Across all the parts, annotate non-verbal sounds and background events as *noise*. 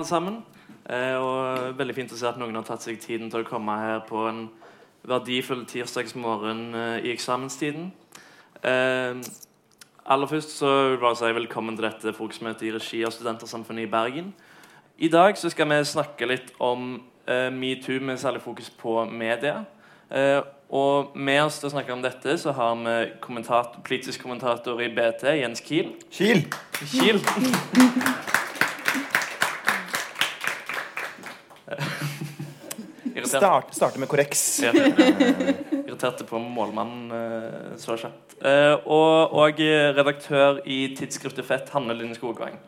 alle sammen. Eh, og veldig fint å se at noen har tatt seg tiden til å komme her på en verdifull tirsdagsmorgen eh, i eksamenstiden. Eh, aller først så vil jeg bare si velkommen til dette fokusmøtet i regi av Studentersamfunnet i Bergen. I dag så skal vi snakke litt om metoo med særlig fokus på media. Eh, og med oss til å snakke om dette så har vi kommentator, politisk kommentator i BT, Jens Kiel. Kiel! Kiel. Start, starte med korreks. ja. *laughs* Irriterte på målmannen eh, så kjapt. Eh, og, og redaktør i tidsskriftet Fett, Hanne Linn Skogvang.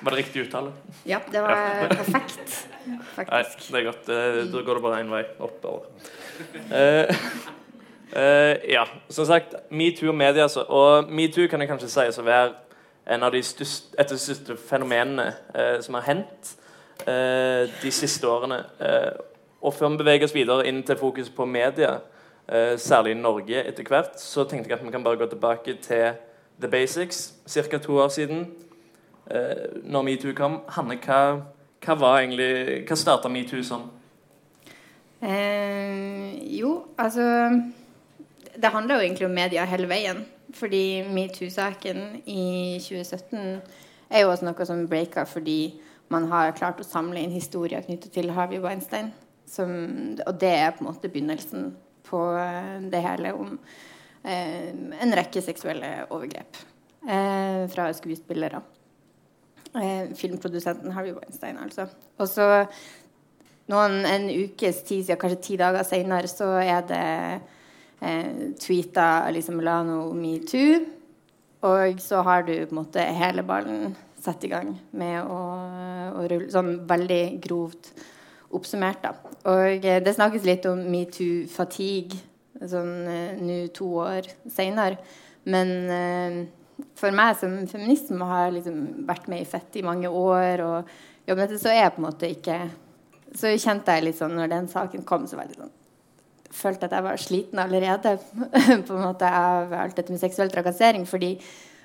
Var det riktig uttale? Ja, det var *laughs* perfekt. Nei, det er godt. Eh, Da går det bare én vei oppover. Uh, *laughs* eh, ja, som sagt, metoo og media. Så, og metoo kan jeg kanskje sies å være en av de største, et av de største fenomenene eh, som har hendt eh, de siste årene. Eh, og før vi beveger oss videre inn til fokus på media, eh, særlig i Norge etter hvert, så tenkte jeg at vi kan bare gå tilbake til the basics. Ca. to år siden, eh, når metoo kom. Hanne, hva, hva var egentlig Hva starta metoo som? Eh, jo, altså Det handler jo egentlig om media hele veien. Fordi metoo-saken i 2017 er jo også noe som breaka fordi man har klart å samle inn historier knyttet til Harvey Weinstein. Som, og det er på en måte begynnelsen på eh, det hele om eh, en rekke seksuelle overgrep eh, fra skuespillere. Eh, filmprodusenten Harvey Weinstein, altså. Og så noen, en ukes tid kanskje ti dager senere, så er det eh, tweeta Alice Milano metoo. Og så har du på en måte hele ballen satt i gang med å, å rulle Sånn veldig grovt oppsummert, da. Og eh, det snakkes litt om metoo-fatigue sånn eh, nå to år seinere. Men eh, for meg som feminist som har liksom vært med i Fett i mange år, og jobbet med dette, så er jeg på en måte ikke Så kjente jeg litt sånn når den saken kom, så var det sånn følte at jeg var sliten allerede *laughs* på en måte av alt dette med seksuell trakassering. fordi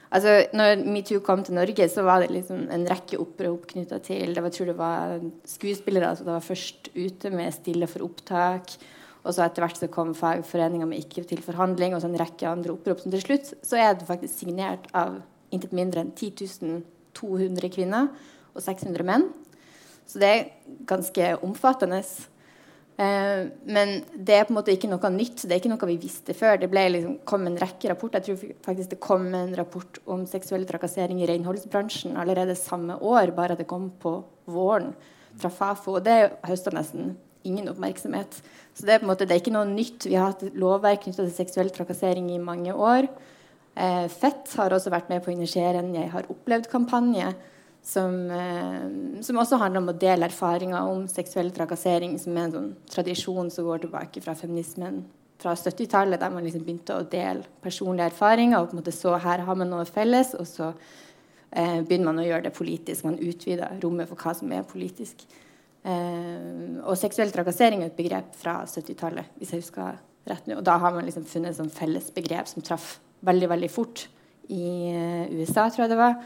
altså, når metoo kom til Norge, så var det liksom en rekke opprop knytta til det var, tror det var skuespillere altså, var først ute med 'stille for opptak'. Og så etter hvert så kom fagforeninga med 'ikke til forhandling' og så en rekke andre opprop. som til slutt så er det faktisk signert av intet mindre enn 10 200 kvinner og 600 menn. Så det er ganske omfattende. Eh, men det er på en måte ikke noe nytt. Det er ikke noe vi visste før. Det liksom, kom en rekke rapporter. Jeg tror faktisk det kom en rapport om seksuell trakassering i renholdsbransjen allerede samme år, bare at det kom på våren fra Fafo. Og det høsta nesten ingen oppmerksomhet. Så det er måte, det er ikke noe nytt. Vi har hatt lovverk knytta til seksuell trakassering i mange år. Eh, Fett har også vært med på å initiere en 'Jeg har opplevd'-kampanje som, eh, som, også handler om å dele erfaringer om seksuell trakassering, som er en sånn tradisjon som går tilbake fra feminismen fra 70-tallet, der man liksom begynte å dele personlige erfaringer. og på en måte så her har man noe felles, og så eh, begynner man å gjøre det politisk. Man utvider rommet for hva som er politisk. Eh, og seksuell trakassering er et begrep fra 70-tallet, hvis jeg husker rett nå. Og da har man liksom funnet et sånn felles begrep som traff veldig, veldig fort i eh, USA, tror jeg det var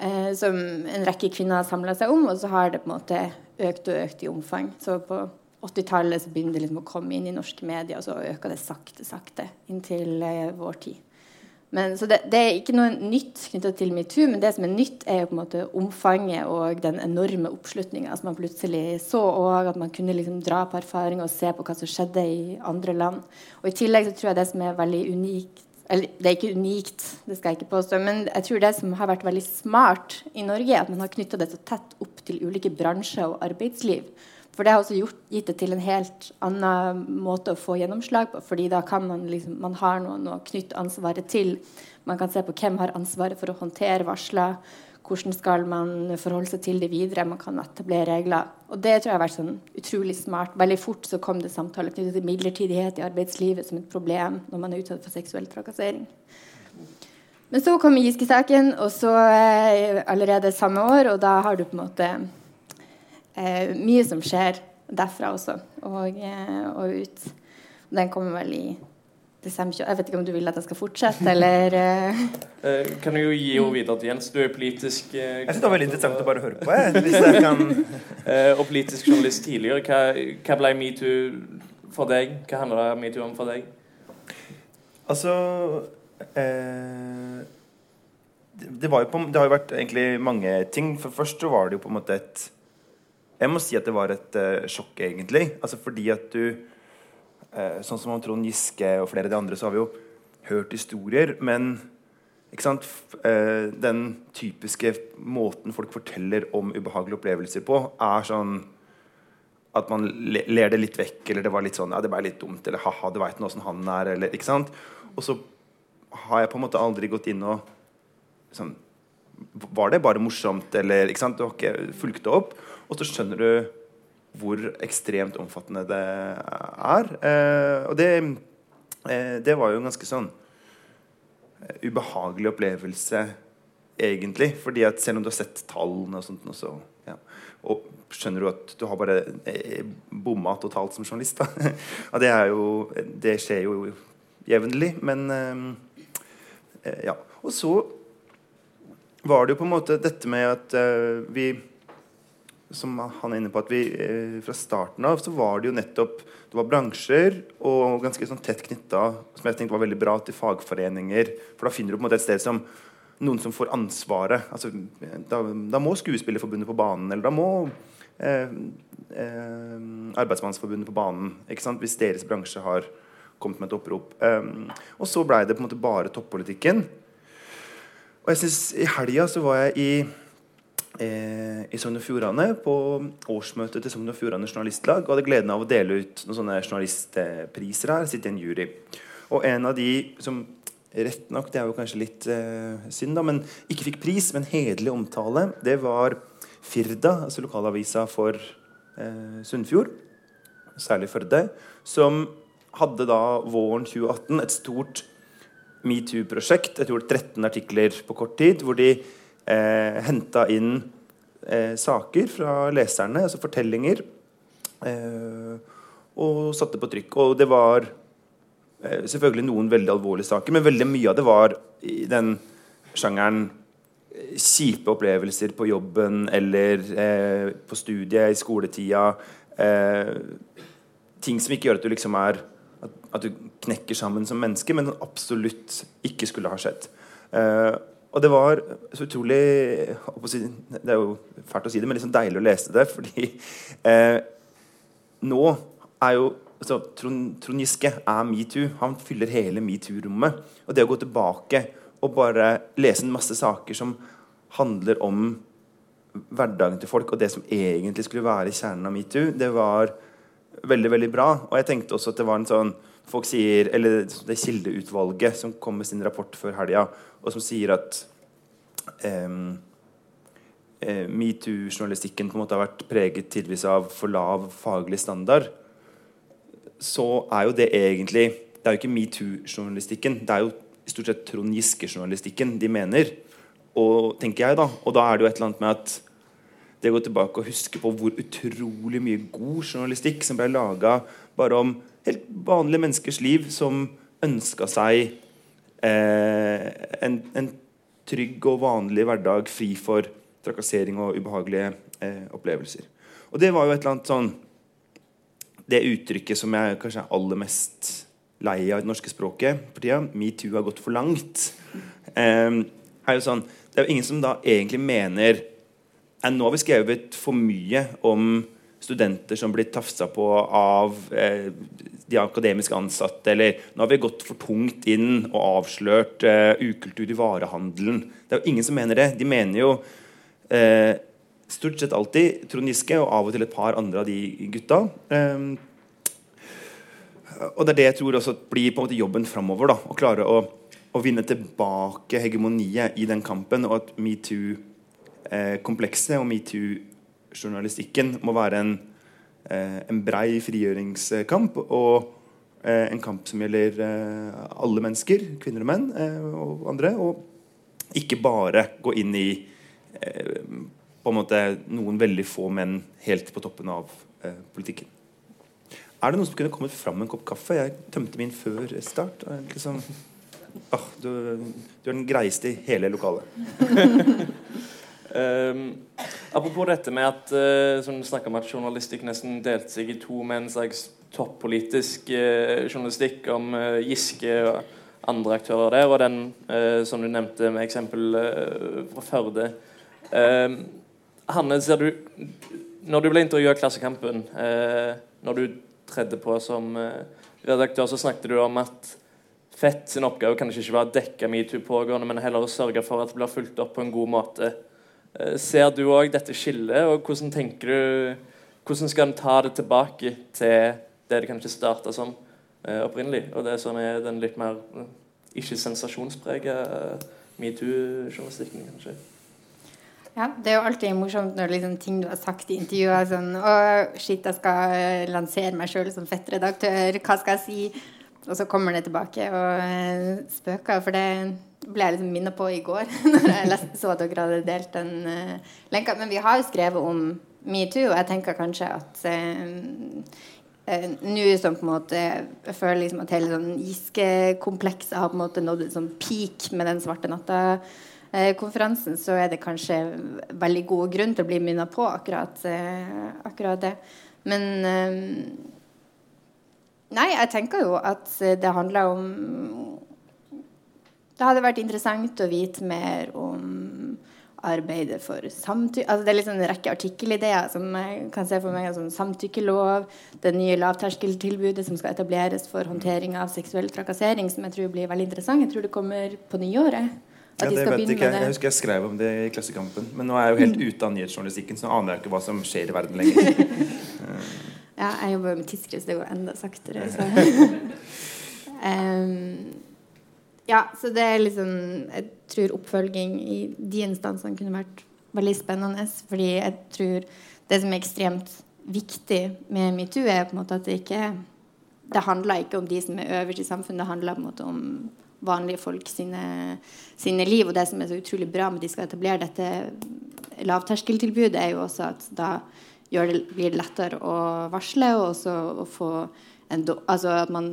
eh, som en rekke kvinner har samla seg om, og så har det på en måte økt og økt i omfang. Så på 80-tallet så begynner det liksom å komme inn i norske medier, og så øker det sakte, sakte inntil eh, vår tid. Men, så det, det, er ikke noe nytt knytta til metoo, men det som er nytt, er jo på en måte omfanget og den enorme oppslutninga som man plutselig så, og at man kunne liksom dra på erfaringer og se på hva som skjedde i andre land. Og I tillegg så tror jeg det som er veldig unikt eller det er ikke unikt, det skal jeg ikke påstå, men jeg tror det som har vært veldig smart i Norge, er at man har knytta det så tett opp til ulike bransjer og arbeidsliv. For det har også gjort, gitt det til en helt annen måte å få gjennomslag på. fordi da kan man liksom, man har noen å knytte ansvaret til. Man kan se på hvem har ansvaret for å håndtere varsler. Hvordan skal man forholde seg til det videre? Man kan etablere regler. Og det tror jeg har vært sånn utrolig smart. Veldig fort så kom det samtaler knyttet til midlertidighet i arbeidslivet som et problem når man er utsatt for seksuell trakassering. Men så kom Giske-saken, og så eh, allerede samme år, og da har du på en måte eh, mye som skjer derfra også, og, eh, og ut. Den kommer vel i det stemmer ikke. Jeg vet ikke om du vil at jeg skal fortsette, *laughs* eller uh... uh, Kan du jo gi henne videre til Jens? Du er politisk uh, Jeg syns det var veldig interessant å bare høre på. Jeg, *laughs* hvis jeg kan... og politisk journalist tidligere. Hva, hva ble metoo for deg? Hva handler metoo om for deg? Altså det, var jo på, det har jo vært egentlig mange ting. For først så var det jo på en måte et Jeg må si at det var et sjokk, egentlig. Altså fordi at du sånn som om Trond Giske og flere av de andre, så har vi jo hørt historier. Men eh, den typiske måten folk forteller om ubehagelige opplevelser på, er sånn at man ler det litt vekk, eller det var litt sånn Ja, det ble litt dumt, eller ha-ha, du veit nå åssen han er, eller Ikke sant? Og så har jeg på en måte aldri gått inn og sånn Var det bare morsomt, eller ikke sant? Du har ikke fulgt det opp. Og så skjønner du hvor ekstremt omfattende det er. Eh, og det, eh, det var jo en ganske sånn eh, ubehagelig opplevelse, egentlig. fordi at selv om du har sett tallene og sånt, og, ja, og skjønner du at du har bare bomma totalt som journalist. Da. *laughs* og det, jo, det skjer jo jevnlig. Men ja. Og så var det jo på en måte dette med at vi som han er inne på at vi eh, Fra starten av så var det jo nettopp det var bransjer og ganske sånn tett knytta som jeg tenkte var veldig bra til fagforeninger. For da finner du på en måte et sted som noen som får ansvaret. Altså, da, da, må Skuespillerforbundet på banen, eller da må eh, eh, Arbeidsmannsforbundet på banen. ikke sant? Hvis deres bransje har kommet med et opprop. Um, og så blei det på en måte bare toppolitikken. Og jeg synes I helga så var jeg i i Sogn og Fjordane på årsmøtet til Sogn og Fjordane Journalistlag. Og hadde gleden av å dele ut noen sånne journalistpriser her. Sitte i en jury. Og en av de som rett nok, det er jo kanskje litt eh, synd, da, men ikke fikk pris, men hederlig omtale, det var Firda, altså lokalavisa for eh, Sunnfjord, særlig Førde, som hadde da våren 2018 et stort metoo-prosjekt. Jeg tror 13 artikler på kort tid, hvor de eh, henta inn eh, saker fra leserne, altså fortellinger, eh, og satte på trykk. Og det var eh, selvfølgelig noen veldig alvorlige saker, men veldig mye av det var i den sjangeren eh, kjipe opplevelser på jobben eller eh, på studiet, i skoletida. Eh, ting som ikke gjør at du liksom er at, du knekker sammen som menneske, men absolutt ikke skulle ha skjedd. Eh, og det var så utrolig Det er jo fælt å si det, men liksom deilig å lese det. Fordi eh, nå er jo altså, Trond, Trond, Giske er metoo. Han fyller hele metoo-rommet. Og det å gå tilbake og bare lese en masse saker som handler om hverdagen til folk, og det som egentlig skulle være kjernen av metoo, det var veldig veldig bra. Og jeg tenkte også at det var en sånn folk sier, eller Det kildeutvalget som kom med sin rapport før helga, og som sier at um, metoo-journalistikken på en måte har vært preget tidvis av for lav faglig standard, så er jo det egentlig Det er jo ikke metoo-journalistikken. Det er jo i stort sett Trond Giske-journalistikken de mener. Og tenker jeg da, og da er det jo et eller annet med at det går tilbake og huske på hvor utrolig mye god journalistikk som ble laga bare om helt vanlige menneskers liv som ønska seg en, en, trygg og vanlig hverdag fri for trakassering og ubehagelige eh, opplevelser. Og det var jo et eller annet sånn Det uttrykket som jeg kanskje er aller mest lei av i det norske språket for tida, metoo har gått for langt, eh, er jo sånn Det er jo ingen som da egentlig mener Nå har vi skrevet for mye om studenter som blir tafsa på av eh, de akademisk ansatte. Eller nå har vi gått for tungt inn og avslørt eh, ukultur i varehandelen. Det er jo ingen som mener det. De mener jo eh, stort sett alltid Trond Giske og av og til et par andre av de gutta. Eh, og det er det jeg tror også blir på en måte jobben framover. Å klare å, å, vinne tilbake hegemoniet i den kampen, og at metoo-komplekset eh, og metoo journalistikken må være en, eh, en brei frigjøringskamp. Og eh, en kamp som gjelder eh, alle mennesker, kvinner og menn og andre. Og ikke bare gå inn i på en måte noen veldig få menn helt på toppen av politikken. Er det noen som kunne kommet fram med en kopp kaffe? Jeg tømte min før start. Liksom, ah, du, du er den greieste i hele lokalet. *laughs* Um, apropos dette med at uh, som om at journalistikk nesten delte seg i to med en slags toppolitisk uh, journalistikk om uh, Giske og andre aktører der, og den som du nevnte med eksempel fra Førde. Ehm, Hanne, ser du Når du ble intervjua i Klassekampen, når du tredde på som redaktør, så snakket du om at Fett sin oppgave kanskje ikke var å dekke metoo pågående, men heller å sørge for at det blir fulgt opp på en god måte. Eh, ser du òg dette skillet, og hvordan tenker du Hvordan skal en ta det tilbake til det det kanskje starta som eh, opprinnelig, og det som er den litt mer eh, ikke sensasjonsprega metoo-journalistikken, kanskje? Ja, Det er jo alltid morsomt når liksom ting du har sagt i intervjuer sånn Å, shit, jeg skal lansere meg sjøl som fettredaktør. Hva skal jeg si? Og så kommer det tilbake og spøker. For det ble jeg liksom minnet på i går *laughs* når jeg så at dere hadde delt den uh, lenka. Men vi har jo skrevet om metoo, og jeg tenker kanskje at uh, uh, nå som på en måte Jeg føler liksom at hele sånn Giske-komplekset har på en måte nådd en sånn peak med den svarte natta-konferansen, så er det kanskje veldig god grunn til å bli minnet på akkurat, akkurat det. Men Nei, jeg tenker jo at det handler om det hadde vært interessant å vite mer om arbeidet for samtykke altså Det er liksom en rekke artikkelideer som jeg kan se for meg. Altså samtykkelov, det nye lavterskeltilbudet som skal etableres for håndtering av seksuell trakassering, som jeg tror blir veldig interessant. Jeg tror det kommer på nyåret. Ja, det vet ikke. Jeg husker jeg skrev om det i Klassekampen. Men nå er jeg jo helt *laughs* ute av nyhetsjournalistikken, så nå aner jeg ikke hva som skjer i verden lenger. *laughs* ja, jeg jobber med tidsskrift, det går enda saktere. Så. *laughs* um, Ja, så det er liksom Jeg tror oppfølging i de instansene kunne vært veldig spennende. Fordi jeg tror det som er ekstremt viktig med metoo, er på en måte at det ikke Det handler ikke om de som er øverst i samfunnet, det handler på en måte om vanlige folk sine, sine liv. Og det som er så utrolig bra med at de skal etablere dette lavterskeltilbudet, er jo også at da det, blir det lettere å varsle, og også å få en, altså at man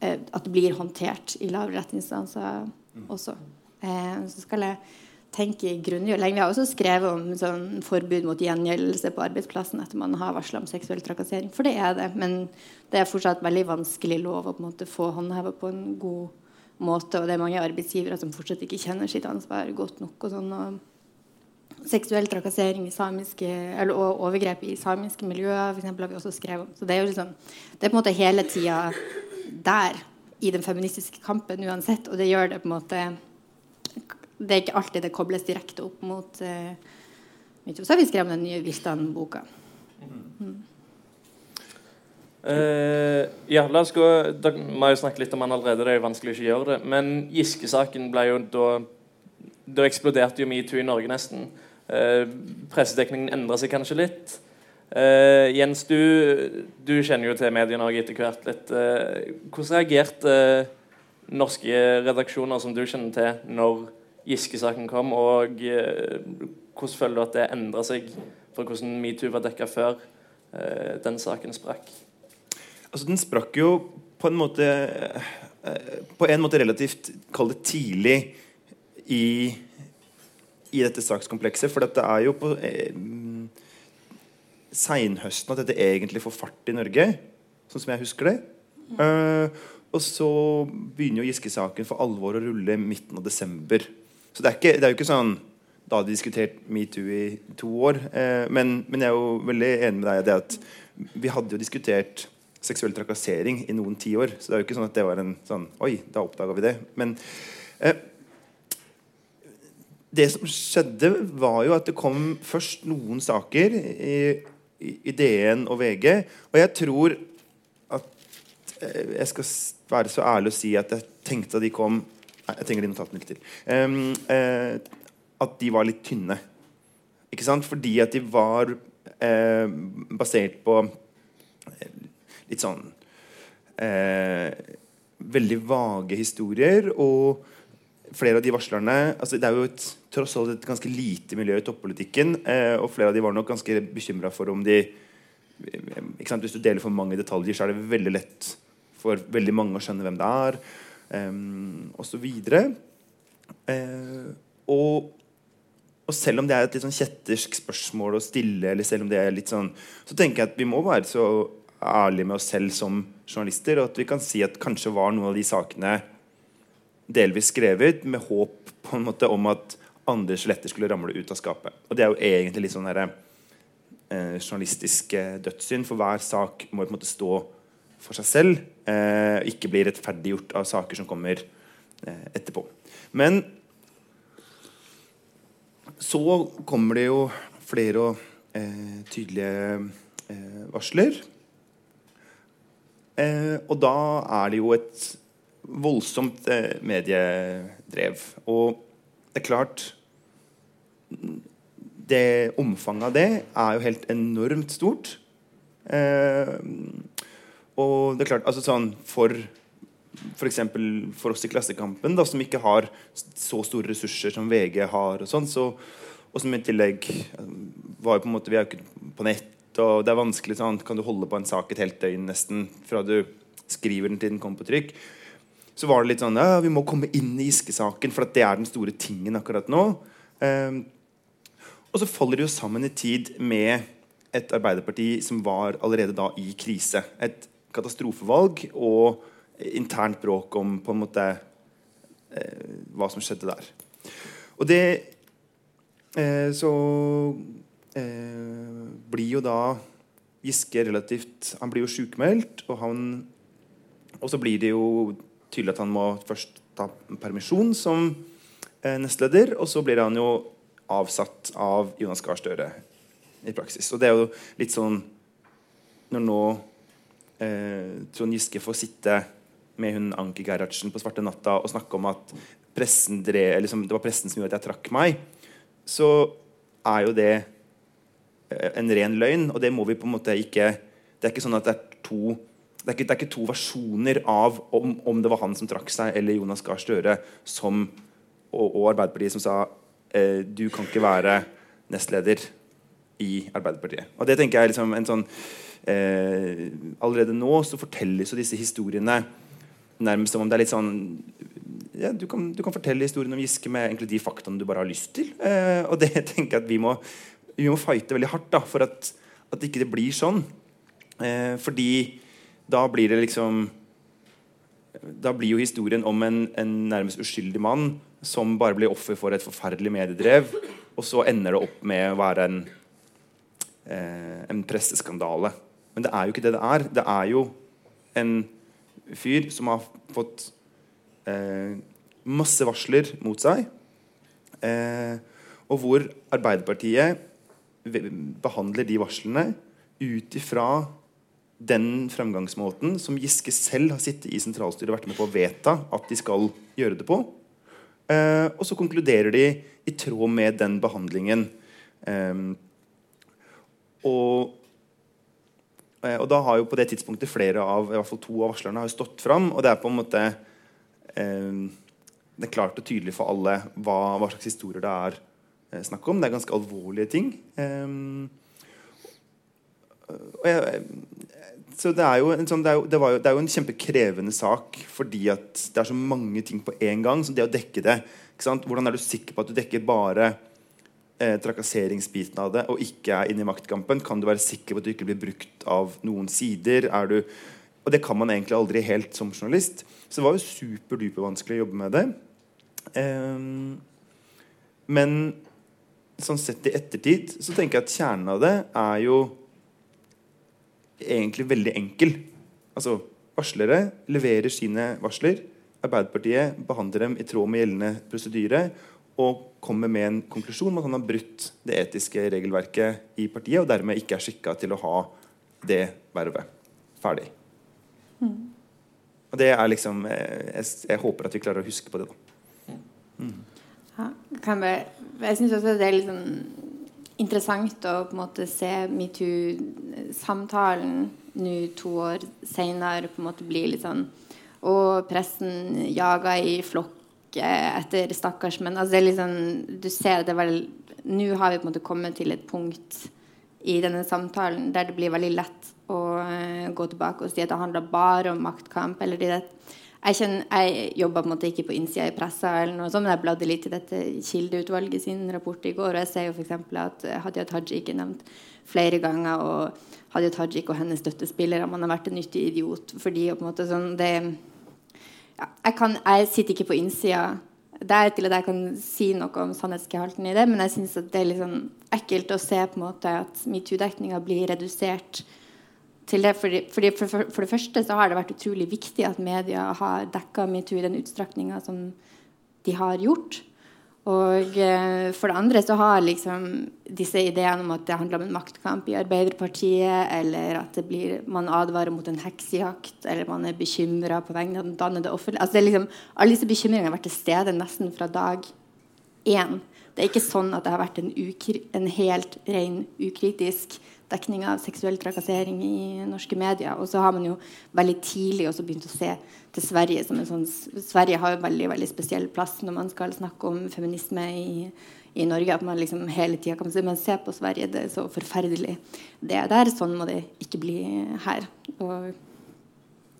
at det blir håndtert i lavere rettsinstanser også. Eh, så skal jeg tenke grundig og lenge. Vi har også skrevet om sånn forbud mot gjengjeldelse på arbeidsplassen etter man har varsla om seksuell trakassering. For det er det. Men det er fortsatt veldig vanskelig lov å på en måte få håndheva på en god måte. Og det er mange arbeidsgivere som fortsatt ikke kjenner sitt ansvar godt nok. og sånn, og Seksuell trakassering i samiske, eller, og overgrep i samiske miljøer for eksempel, har vi også skrevet om. Så det er jo liksom, det er på en måte hele tida der i den feministiske kampen uansett. Og det gjør det på en måte Det er ikke alltid det kobles direkte opp mot uh, Så har vi skrevet den nye Viltan-boka. Mm. Uh, ja, la oss gå da, må jo snakke litt om han allerede, det er jo vanskelig å ikke gjøre det. Men Giske-saken ble jo da Da eksploderte jo metoo i Norge nesten. Uh, pressedekningen endra seg kanskje litt. Uh, Jens, du, du, kjenner jo til Medie-Norge etter hvert litt. Uh, hvordan reagerte uh, norske redaksjoner som du kjenner til, når Giske-saken kom? Og hvordan føler du at det endra seg fra hvordan metoo var dekka før den saken sprakk? Altså, den sprakk jo på en måte På en måte relativt Kall det tidlig i, i dette sakskomplekset. For dette er jo på seinhøsten at dette egentlig får fart i Norge, sånn som jeg husker det. Uh, og så begynner jo Giske-saken for alvor å rulle midten av desember. Så det er, ikke, det er jo ikke sånn Da hadde de diskutert metoo i to år. Uh, men, men, jeg er jo veldig enig med deg i det at vi hadde jo diskutert seksuell trakassering i noen tiår. Så det er jo ikke sånn at det var en sånn Oi, da oppdaga vi det. Men uh, det som skjedde, var jo at det kom først noen saker i i DN og VG. Og jeg tror at eh, Jeg skal være så ærlig å si at jeg tenkte at de kom jeg trenger de notatene litt til. Um, uh, at de var litt tynne. Ikke sant? Fordi at de var uh, basert på litt sånn uh, Veldig vage historier. Og flere av de varslerne altså Det er jo et, tross alt et ganske lite miljø i toppolitikken. Eh, og flere av de var nok ganske bekymra for om de ikke sant? Hvis du deler for mange detaljer, så er det veldig lett for veldig mange å skjønne hvem det er, um, osv. Eh, og, og selv om det er et litt sånn kjettersk spørsmål å stille, eller selv om det er litt sånn, så tenker jeg at vi må være så ærlige med oss selv som journalister, og at vi kan si at kanskje var noen av de sakene delvis skrevet med håp på en måte om at andre skjeletter skulle ramle ut av skapet. Og det er jo egentlig litt sånn her, eh, journalistisk dødssyn, for hver sak må på en måte stå for seg selv, eh, ikke bli rettferdiggjort av saker som kommer eh, etterpå. Men så kommer det jo flere og eh, tydelige eh, varsler. Eh, og da er det jo et voldsomt eh, mediedrev. Og det er klart Det omfanget av det er jo helt enormt stort. Eh, og det er klart, altså sånn for f.eks. For, for oss i Klassekampen, da, som ikke har så store ressurser som VG har, og sånn, så, og som i tillegg eh, var jo på en måte, Vi er jo ikke på nett, og det er vanskelig sånn, Kan du holde på en sak et helt døgn nesten fra du skriver den til den kommer på trykk? Så var det litt sånn ja, Vi må komme inn i Giske-saken, for det er den store tingen akkurat nå. Um, og så faller det jo sammen i tid med et Arbeiderparti som var allerede da i krise. Et katastrofevalg og internt bråk om på en måte eh, hva som skjedde der. Og det eh, Så eh, blir jo da Giske relativt Han blir jo sjukmeldt, og, han og så blir det jo tydelig at han må først ta permisjon som eh, nestleder, og så blir han jo avsatt av Jonas Gahr Støre i praksis. Og det er jo litt sånn Når nå eh, Trond Giske får sitte med hun Anki Gerhardsen på Svarte natta og snakke om at pressen drev, liksom, det var pressen som gjorde at jeg trakk meg, så er jo det eh, en ren løgn. Og det må vi på en måte ikke Det er ikke sånn at det er to det er, ikke, det er ikke to versjoner av om, om, det var han som trakk seg, eller Jonas Gahr Støre som, og, og, Arbeiderpartiet som sa eh, du kan ikke være nestleder i Arbeiderpartiet. Og det tenker jeg liksom en sånn eh, Allerede nå så fortelles jo disse historiene nærmest som om det er litt sånn ja, du, kan, du, kan, fortelle historien om Giske med egentlig de faktaene du bare har lyst til. Eh, og det *laughs* tenker jeg at vi må, vi må fighte veldig hardt da, for at, at ikke det blir sånn. Eh, fordi da blir det liksom Da blir jo historien om en, en, nærmest uskyldig mann som bare blir offer for et forferdelig mediedrev, og så ender det opp med å være en, eh, en presseskandale. Men det er jo ikke det det er. Det er jo en fyr som har fått eh, masse varsler mot seg, eh, og hvor Arbeiderpartiet behandler de varslene ut ifra den fremgangsmåten som Giske selv har sittet i sentralstyret og vært med på å vedta at de skal gjøre det på. Eh, og så konkluderer de i tråd med den behandlingen. Eh, og og da har jo på det tidspunktet flere av i hvert fall to av varslerne har stått fram. Og det er på en måte eh, Det er klart og tydelig for alle hva, hva slags historier det er eh, snakk om. Det er ganske alvorlige ting. Eh, jeg, så det er, sånn, det, er jo, det, jo, det er jo en kjempekrevende sak fordi at det er så mange ting på én gang. Så det å dekke det Hvordan er du sikker på at du dekker bare eh, trakasseringsbiten av det og ikke er inne i maktkampen, kan du være sikker på at du ikke blir brukt av noen sider? Er du, og det kan man egentlig aldri helt som journalist. Så det var jo superduper vanskelig å jobbe med det. Eh, men sånn sett i ettertid så tenker jeg at kjernen av det er jo egentlig veldig enkel. Altså varslere leverer sine varsler. Arbeiderpartiet behandler dem i tråd med gjeldende prosedyre og kommer med en konklusjon om at han har brutt det etiske regelverket i partiet, og dermed ikke er skikka til å ha det vervet. Ferdig. Mm. Og det er liksom eh, jeg, jeg, håper at vi klarer å huske på det, da. Mm. Ja, jeg jeg syns også det er litt sånn interessant å på en måte se metoo-samtalen nå to år seinere på en måte bli litt sånn Og pressen jager i flokk etter stakkars menn. Altså det er liksom, du ser det vel Nå har vi på en måte kommet til et punkt i denne samtalen der det blir veldig lett å uh, gå tilbake og si at det handler bare om maktkamp. eller det jeg, kjenner, jeg jobba på en måte ikke på innsida i pressa, eller noe sånt, men jeg bladde litt i dette Kildeutvalget sin rapport i går. og Jeg ser jo f.eks. at Hadia Tajik er nevnt flere ganger. Og Hadia Tajik og hennes støttespillere man har vært en nyttig idiot. fordi på en måte sånn, det, ja, jeg, kan, jeg sitter ikke på innsida der til at jeg kan si noe om sannhetsgehalten i det, men jeg syns det er litt sånn ekkelt å se på en måte at metoo-dekninga blir redusert til det. Fordi, fordi for, for, for, det første så har det vært utrolig viktig at media har dekka metoo i den utstrekninga som de har gjort. Og eh, for det andre så har liksom disse ideene om at det handler om en maktkamp i Arbeiderpartiet, eller at blir, man advarer mot en heksejakt, eller man er bekymra på vegne av den dannede offentlige altså liksom, Alle disse bekymringene har vært til stede nesten fra dag én. Det er ikke sånn at det har vært en, en helt ren ukritisk dekning av seksuell trakassering i norske medier. Og så har man jo veldig tidlig også begynt å se til Sverige som en sånn Sverige har jo veldig veldig spesiell plass når man skal snakke om feminisme i, i Norge. At man liksom hele tida kan se, Men se på Sverige, det er så forferdelig. Det er der sånn må det ikke bli her. Og,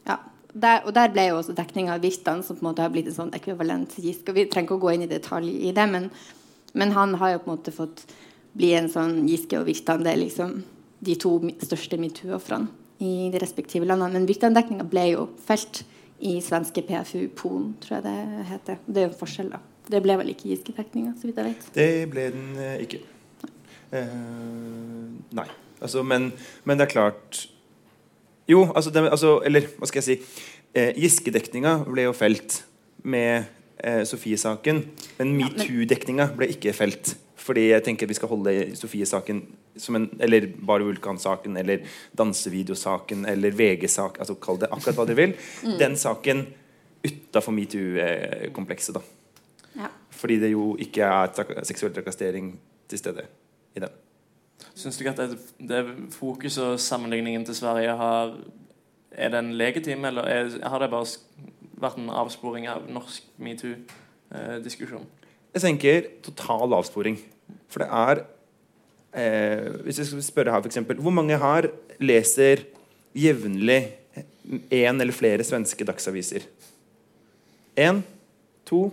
ja, der, og der ble jo også dekninga av Virtan, som på en måte har blitt en sånn ekvivalent Giske. Vi trenger ikke å gå inn i detalj i det, men, men han har jo på en måte fått bli en sånn Giske og Virtan. Det er liksom de to største metoo-ofrene i de respektive landene. Men Virtan-dekninga ble jo felt i svenske PFU Polen, tror jeg det heter. Det er jo en forskjell, da. Det ble vel ikke Giske-dekninga, så vidt jeg vet. Det ble den ikke. ikke. Eh, nei. Altså, men, men, det er klart Jo, altså, det, altså Eller hva skal jeg si? Eh, Giske-dekninga ble jo felt med Sofie-saken, men metoo-dekninga ble ikke felt. Fordi jeg tenker vi skal holde Sofie-saken eller bare Vulkan-saken eller dansevideosaken eller VG-sak, altså kall det akkurat hva dere vil. Mm. Den saken utafor metoo-komplekset. da ja. Fordi det jo ikke er trak seksuell trakassering til stede i den. Syns du ikke at det, det fokus og sammenligningen til Sverige har Er den legitim, eller er, har det bare vært en avsporing av norsk metoo-diskusjon? Jeg tenker total avsporing. For det er eh, Hvis jeg skal spørre her, f.eks. Hvor mange her leser jevnlig én eller flere svenske dagsaviser? Én, to,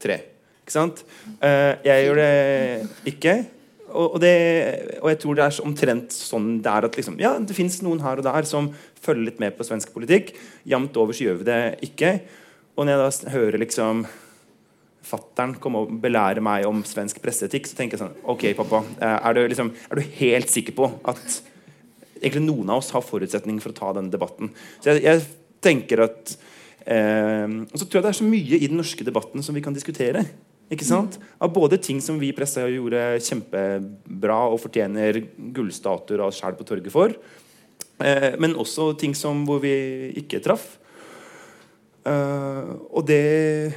tre. Ikke sant? Eh, jeg gjør det ikke. Og, og, det, og, jeg tror det er omtrent sånn det er at liksom, ja, det fins noen her og der som følger litt med på svensk politikk. Jevnt over så gjør vi det ikke. Og når jeg da hører liksom fattern komme og belære meg om svensk presseetikk, så tenker jeg sånn Ok, pappa, eh, er du, liksom, er du helt sikker på at egentlig noen av oss har forutsetning for å ta denne debatten? Så jeg, jeg tenker at eh, Og så tror jeg det er så mye i den norske debatten som vi kan diskutere. Ikke sant? Av både ting som vi i pressa gjorde kjempebra og fortjener gullstatuer av oss sjæl på torget for, eh, men også ting som hvor vi ikke traff. Uh, og det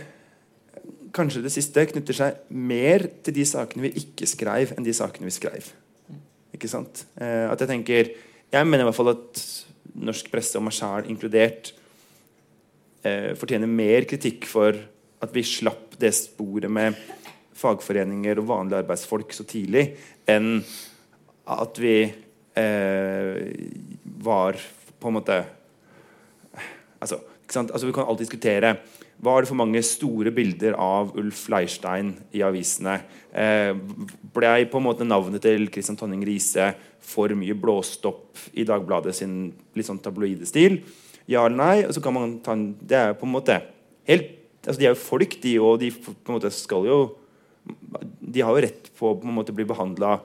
kanskje det siste knytter seg mer til de sakene vi ikke skrev, enn de sakene vi skrev. Ikke sant? Eh, at Jeg tenker, jeg mener i hvert fall at norsk presse, og meg sjæl inkludert, eh, fortjener mer kritikk for at vi slapp det sporet med fagforeninger og vanlige arbeidsfolk så tidlig, enn at vi eh, var på en måte altså, altså, Vi kan alltid diskutere var det for mange store bilder av Ulf Leirstein i avisene? Eh, ble på en måte navnet til Christian Tonning Riise for mye blåst opp i Dagbladet sin litt sånn tabloide stil? Ja eller nei? Og så kan man ta en, det er på en måte helt, altså De er jo folk, de, og de på en måte skal jo De har jo rett på å på bli behandla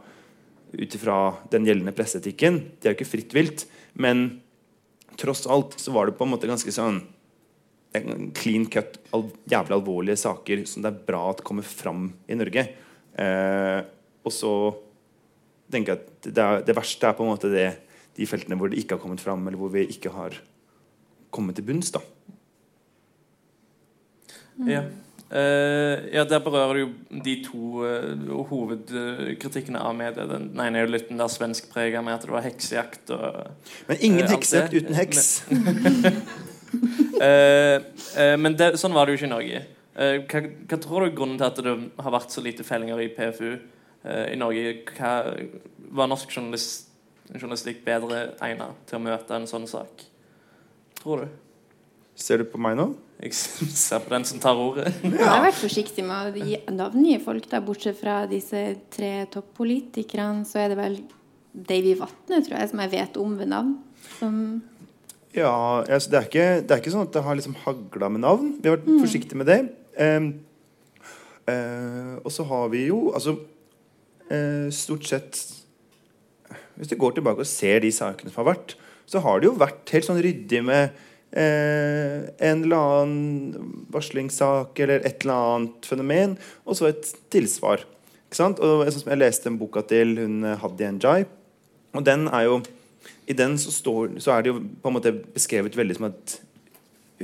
ut ifra den gjeldende presseetikken. Det er jo ikke fritt vilt. Men tross alt så var det på en måte ganske sånn clean cut, al jævlig alvorlige saker som det er bra at kommer fram i Norge. Eh, og så tenker jeg at det, er, det, verste er på en måte det, de feltene hvor det ikke har kommet fram, eller hvor vi ikke har kommet til bunns. da. Mm. Ja. Uh, ja, Der berører du jo de to uh, hovedkritikkene av media. Den ene er jo litt den der svenskprega med at det var heksejakt. Og, Men ingen uh, heksejakt uten heks. *laughs* uh, uh, men det, sånn var det jo ikke i Norge. Uh, hva, hva, tror du er grunnen til at det har vært så lite fellinger i PFU eh, i Norge. Hva, var norsk journalist, journalistikk bedre egnet til å møte en sånn sak? Tror du? Ser du på meg nå? Jeg *laughs* ser på den som tar ordet. *laughs* Jeg har vært forsiktig med å gi navngi folk, da, bortsett fra disse tre toppolitikerne. Så er det vel Davy Vatne, tror jeg, som jeg vet om ved navn. Som Ja, altså, det, er ikke, det er ikke sånn at det har liksom hagla med navn. Vi har vært forsiktige med det. Um, uh, og så har vi jo altså uh, Stort sett Hvis du går tilbake og ser de sakene som har vært, så har det jo vært helt sånn ryddig med eh, en eller annen varslingssak eller et eller annet fenomen, og så et tilsvar. Ikke sant? Og som Jeg leste en boka til hun eh, Hadia Njay, og den er jo i den så, står, så er det jo på en måte beskrevet veldig som at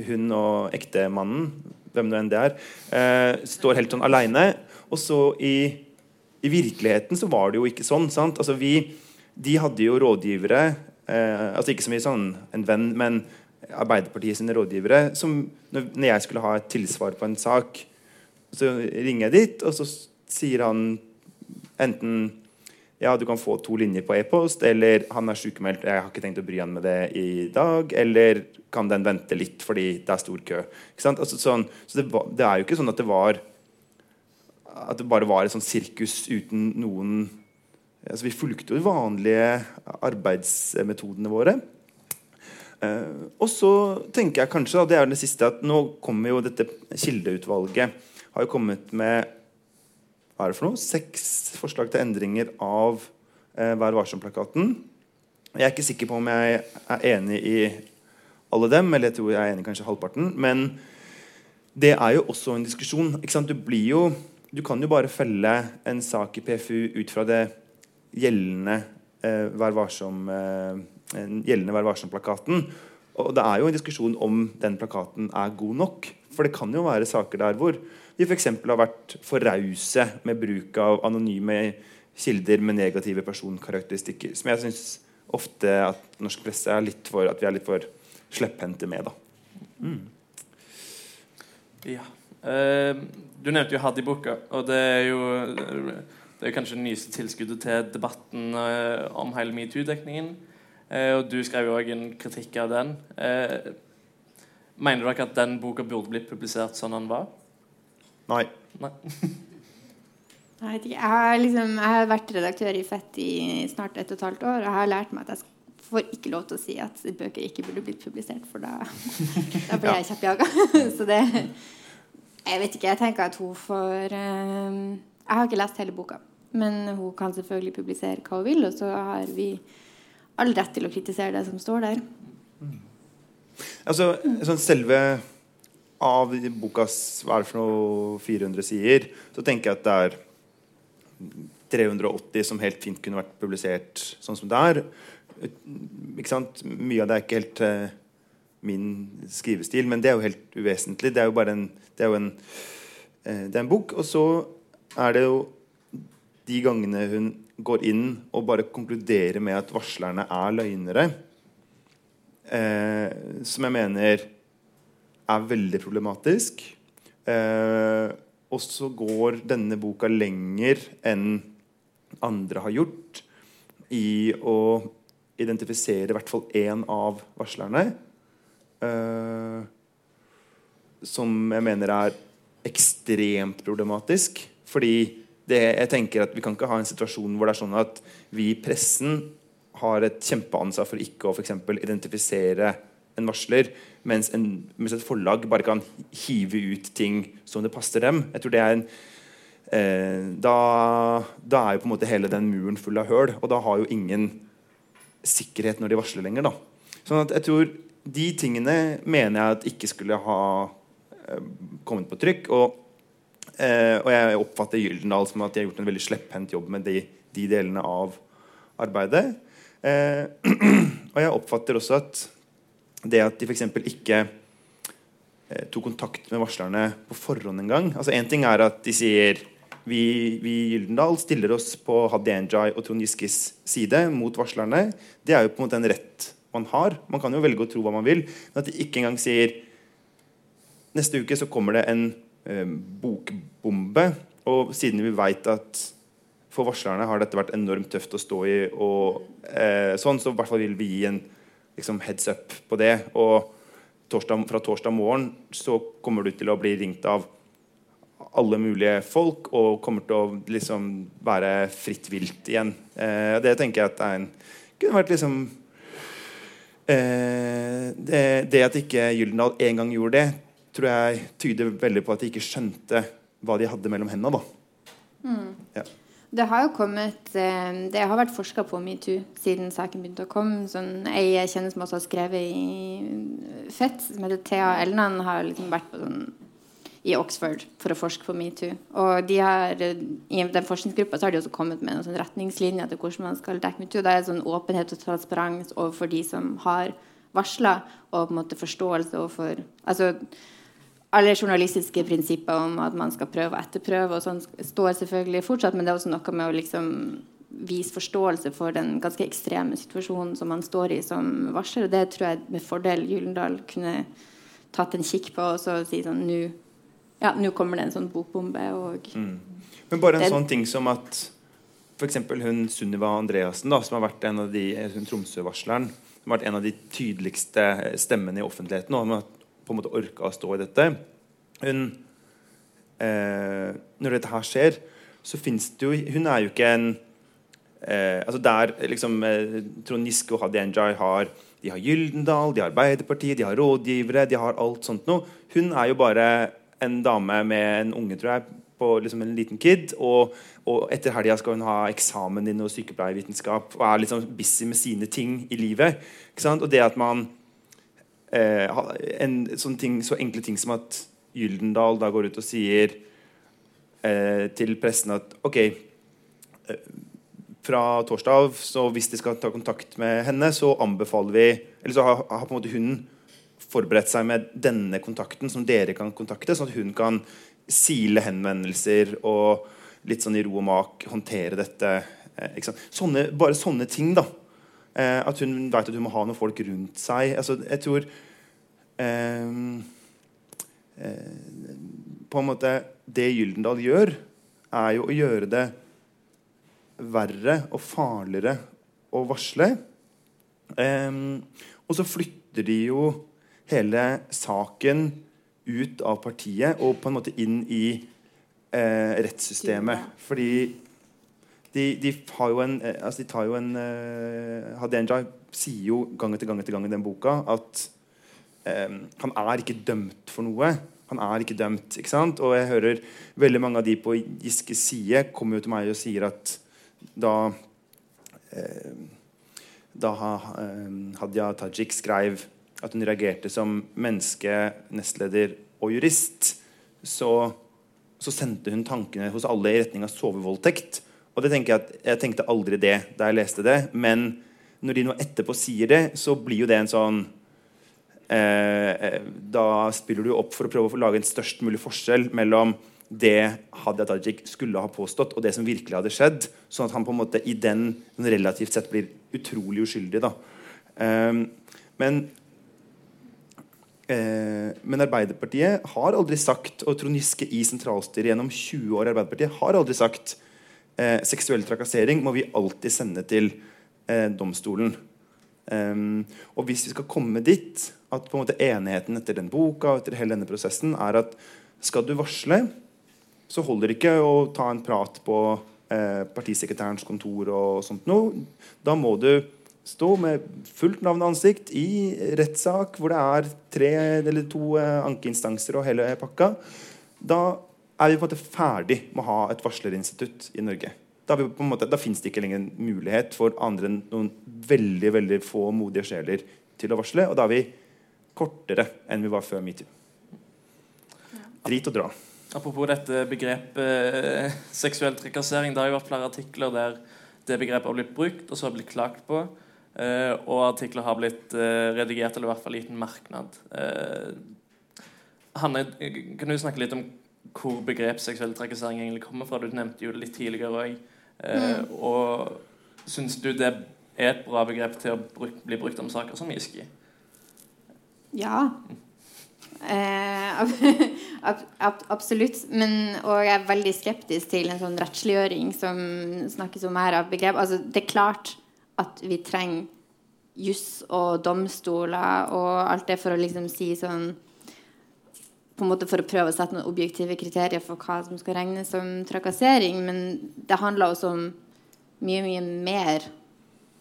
hun og ektemannen, hvem nå enn det er, eh, står helt sånn aleine. Og så i, i virkeligheten så var det jo ikke sånn. sant? Altså vi, De hadde jo rådgivere, eh, altså ikke så mye sånn en venn, men Arbeiderpartiet sine rådgivere, som når, når jeg skulle ha et tilsvar på en sak, så ringer jeg dit, og så sier han enten ja, du kan få to linjer på e-post, eller han er sykemeldt, jeg har ikke tenkt å bry han med det i dag, eller kan den vente litt fordi det er stor kø. Altså, sånn, så det, var, det er jo ikke sånn at det var at det bare var et sånn sirkus uten noen altså Vi fulgte jo de vanlige arbeidsmetodene våre. Uh, og så tenker jeg kanskje, og det er det siste, at nå kommer jo dette kildeutvalget har jo kommet med hva er det for noe? Seks forslag til endringer av eh, Vær varsom-plakaten. Jeg er ikke sikker på om jeg er enig i alle dem, eller jeg tror jeg er enig i kanskje halvparten. Men det er jo også en diskusjon. Du, jo, du, kan jo bare felle en sak i PFU ut fra det gjeldende eh, Vær varsom eh, Vær varsom-plakaten. Og det er jo en diskusjon om den plakaten er god nok. For det kan jo være saker der hvor vi f.eks. har vært for rause med bruk av anonyme kilder med negative personkarakteristikker. Som jeg syns ofte at norsk presse er litt for, at vi er litt for slepphendte med. da. Mm. Ja. Uh, du nevnte jo Haddy-boka, og det er jo det er kanskje det nyeste tilskuddet til debatten uh, om hele metoo-dekningen. Uh, og du skrev jo òg en kritikk av den. mener dere at den boka burde blitt publisert sånn den var? Nei. Nei. *laughs* jeg vet ikke. Jeg har, liksom, jeg har vært redaktør i Fett i snart et og et halvt år, og jeg har lært meg at jeg får ikke lov til å si at bøker ikke burde blitt publisert, for da, *laughs* da blir jeg kjappjaga. *laughs* Så det Jeg vet ikke. Jeg tenker at hun får um, Jeg har ikke lest hele boka, men hun kan selvfølgelig publisere hva hun vil, og så har vi all rett til å kritisere det som står der. Mm. Altså, sånn selve av bokas hva er det for noe 400 sider, så tenker jeg at det er 380 som helt fint kunne vært publisert sånn som det er. Ikke sant? Mye av det er ikke helt uh, min skrivestil, men det er jo helt uvesentlig. Det er jo bare en, det er jo en, uh, det er en bok. Og så er det jo de gangene hun går inn og bare konkluderer med at varslerne er løgnere, uh, som jeg mener er veldig problematisk. Eh, og så går denne boka lenger enn andre har gjort i å identifisere i hvert fall én av varslerne. Eh, som jeg mener er ekstremt problematisk. Fordi det, jeg tenker at vi kan ikke ha en situasjon hvor det er sånn at vi i pressen har et kjempeansvar for ikke å for identifisere en varsler, mens, en, mens, et forlag bare kan hive ut ting som det passer dem. Jeg tror det er en eh, da, da, er jo på en måte hele den muren full av høl, og da har jo ingen sikkerhet når de varsler lenger. da. Sånn at jeg tror De tingene mener jeg at ikke skulle ha eh, kommet på trykk. Og, eh, og jeg oppfatter Gyldendal som at de har gjort en veldig slepphendt jobb med de, de delene av arbeidet. Eh, *clears throat* og jeg oppfatter også at det at de f.eks. ikke eh, tok kontakt med varslerne på forhånd engang. Altså, Én ting er at de sier vi i Gyldendal stiller oss på Hadia Njay og Trond Giskes side mot varslerne. Det er jo på en måte en rett man har. Man kan jo velge å tro hva man vil. Men at de ikke engang sier neste uke så kommer det en eh, bokbombe. Og siden vi veit at for varslerne har dette vært enormt tøft å stå i. Og, eh, sånn, så i hvert fall vil vi gi en liksom, heads up på det. Og torsdag, fra torsdag morgen så kommer du til å bli ringt av alle mulige folk og kommer til å liksom være fritt vilt igjen. Eh, det tenker jeg at er en, kunne vært liksom eh, det, det, at ikke Gyldendal en gang gjorde det, tror jeg tyder veldig på at de ikke skjønte hva de hadde mellom hendene. Mm. Ja. Det har jo kommet eh, Det har vært forska på metoo siden saken begynte å komme. Sånn, jeg kjenner som også har skrevet i Fett, som heter Thea Elnan, har liksom vært på sånn i Oxford for å forske på metoo. Og de har, I den forskningsgruppa har de også kommet med noen sånn retningslinjer til hvordan man skal dekke metoo. Det er sånn åpenhet og transparens overfor de som har varsla, og på en måte forståelse overfor altså, alle journalistiske prinsipper om at man skal prøve og etterprøve, og sånn står selvfølgelig fortsatt, men det er også noe med å liksom vise forståelse for den ganske ekstreme situasjonen som man står i som varsler. Og det tror jeg med fordel Gyllendal kunne tatt en kikk på og så si sånn Nå ja, kommer det en sånn bokbombe. Og mm. Men bare en det, sånn ting som at f.eks. hun Sunniva Andreassen, da, som har vært en av de Tromsø-varsleren, som har vært en av de tydeligste stemmene i offentligheten, og har på en måte orka å stå i dette hun, eh, Når dette her skjer, så fins det jo Hun er jo ikke en eh, altså Der liksom eh, Trond Giske og Hadia Njay har de har Gyldendal, de har Arbeiderpartiet, de har rådgivere, de har alt sånt noe. Hun er jo bare en dame med en unge, tror jeg, på liksom en liten kid. Og, og etter helga skal hun ha eksamen i noe sykepleiervitenskap og er liksom busy med sine ting i livet. Og det at man eh, en sånn ting, Så enkle ting som at Gyldendal da går ut og sier eh, til pressen at OK eh, fra torsdag av, så hvis de skal ta kontakt med henne, så anbefaler vi Eller så har, har på en måte hun forberedt seg med denne kontakten som dere kan kontakte, sånn at hun kan sile henvendelser og litt sånn i ro og mak håndtere dette. Eh, sånne, bare sånne ting, da. Eh, at hun vet at hun må ha noen folk rundt seg. Altså, jeg tror eh, eh, På en måte Det Gyldendal gjør, er jo å gjøre det verre og farligere å varsle. Eh, og så flytter de jo hele saken ut av partiet og på en måte inn i eh, rettssystemet. Fordi de, de, en, eh, altså de tar jo en uh, Hadenja sier jo gang etter gang etter gang i den boka at um, han er ikke dømt for noe. Han er ikke dømt. ikke sant? Og jeg hører veldig mange av de på Giskes side kommer jo til meg og sier at da uh, da Hadia Tajik skrev at hun reagerte som menneske, nestleder og jurist, så, så sendte hun tankene hos alle i retning av sovevoldtekt. Og det tenker jeg at jeg tenkte aldri det da jeg leste det. Men når de nå etterpå sier det, så blir jo det en sånn eh, eh Da spiller du opp for å prøve å lage en størst mulig forskjell mellom det Hadia Tajik skulle ha påstått, og det som virkelig hadde skjedd. Sånn at han på en måte i den relativt sett blir utrolig uskyldig. da. Men Eh, men Arbeiderpartiet har aldri sagt, og Trond Giske i sentralstyret gjennom 20 år Arbeiderpartiet har aldri sagt eh, seksuell trakassering må vi alltid sende til eh, domstolen. Um, og hvis vi skal komme dit at på en måte enigheten etter den boka og etter hele denne prosessen er at skal du varsle, så holder det ikke å ta en prat på eh, partisekretærens kontor og sånt noe. Da må du stå med fullt navn og ansikt i rettssak hvor det er tre eller to eh, ankeinstanser og hele pakka, da er vi på en måte ferdig med å ha et varslerinstitutt i Norge. Da, da fins det ikke lenger en mulighet for andre enn noen veldig veldig få modige sjeler til å varsle. Og da er vi kortere enn vi var før metoo. Drit og dra. Apropos dette begrepet eh, seksuell trakassering. Det har jo vært flere artikler der det begrepet har blitt brukt, og så har blitt klagt på. Uh, og artikler har blitt uh, redigert, eller i hvert fall gitt en merknad. Hanne, kan du snakke litt om hvor begrep seksuell trakassering egentlig kommer fra? Du nevnte jo det litt tidligere òg. Mm. Og syns du det er et bra begrep til å bruk, bli brukt om saker som iski? Ja. Eh, *laughs* ab, ab, absolutt. Men, og jeg er veldig skeptisk til en sånn rettsliggjøring som snakkes om her av begrep. Altså, det er klart at vi trenger juss og domstoler og alt det for å liksom si sånn på en måte For å prøve å sette noen objektive kriterier for hva som skal regnes som trakassering. Men det handler også om mye, mye mer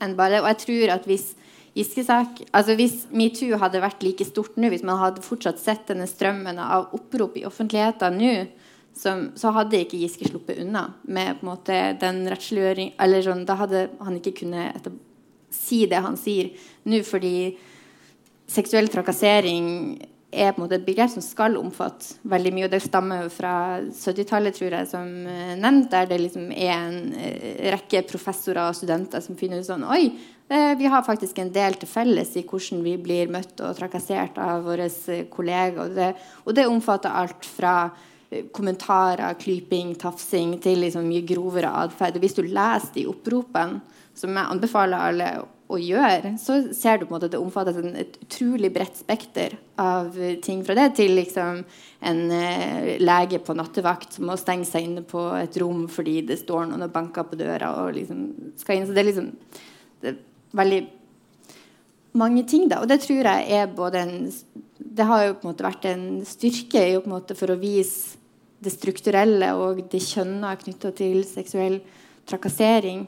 enn bare Og jeg tror at hvis Giske-sak altså Hvis metoo hadde vært like stort nå, hvis man hadde fortsatt sett denne strømmen av opprop i offentligheten nå, som, så hadde ikke Giske sluppet unna med på en måte den rettsliggjøring Eller sånn, da hadde han ikke kunnet si det han sier nå, fordi seksuell trakassering er på en måte et begrep som skal omfatte veldig mye. og Det stammer jo fra 70-tallet, tror jeg, som uh, nevnt, der det liksom er en uh, rekke professorer og studenter som finner ut sånn Oi, uh, vi har faktisk en del til felles i hvordan vi blir møtt og trakassert av våre kolleger. Og det, og det omfatter alt fra kommentarer, klyping, tafsing til liksom mye grovere atferd. Hvis du leser de oppropene, som jeg anbefaler alle å gjøre, så ser du på en måte at det omfatter et utrolig bredt spekter av ting. Fra det til liksom en eh, lege på nattevakt som må stenge seg inne på et rom fordi det står noen og banker på døra. og liksom skal inn. Så det er liksom det er veldig mange ting, da. Og det tror jeg er både en Det har jo på en måte vært en styrke jo på en måte for å vise det strukturelle og det kjønna knytta til seksuell trakassering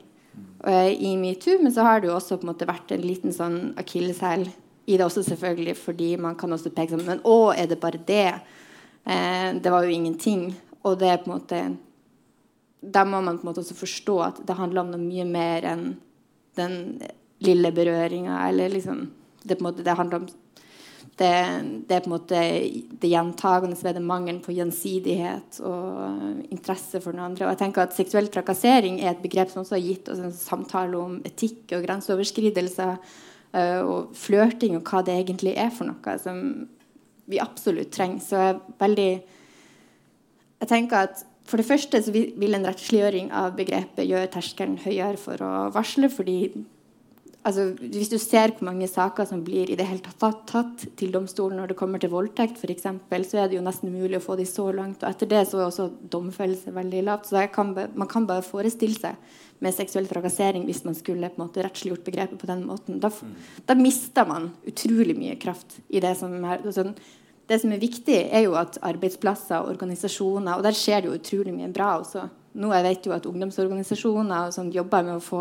i metoo. Men så har det jo også på en måte vært en liten sånn akilleshæl i det også, selvfølgelig, fordi man kan også peke sånn Men å, er det bare det? Eh, det var jo ingenting. Og det er på en måte Da må man på en måte også forstå at det handler om noe mye mer enn den lille berøringa, eller liksom det, på en måte, det handler om det, det, er på en måte det gjentagende ved det mangelen på gjensidighet og interesse for den andre. Og jeg tenker at Seksuell trakassering er et begrep som også har gitt oss en samtale om etikk og grenseoverskridelser uh, og flørting og hva det egentlig er for noe som vi absolutt trenger. Så jeg er veldig Jeg tenker at for det første vil en rettsliggjøring av begrepet gjøre terskelen høyere for å varsle, fordi altså, Hvis du ser hvor mange saker som blir i det hele tatt tatt til domstolen når det kommer til voldtekt, for eksempel, så er det jo nesten mulig å få de så langt. Og etter det så er også domfellelse veldig lavt. Så kan, man kan bare forestille seg med seksuell trakassering hvis man skulle på en måte rettsliggjort begrepet på den måten. Da, mm. da mister man utrolig mye kraft i det som er altså, det som er viktig, er jo at arbeidsplasser og organisasjoner Og der skjer det jo utrolig mye bra også. Nå jeg vet jo at ungdomsorganisasjoner og sånn jobber med å få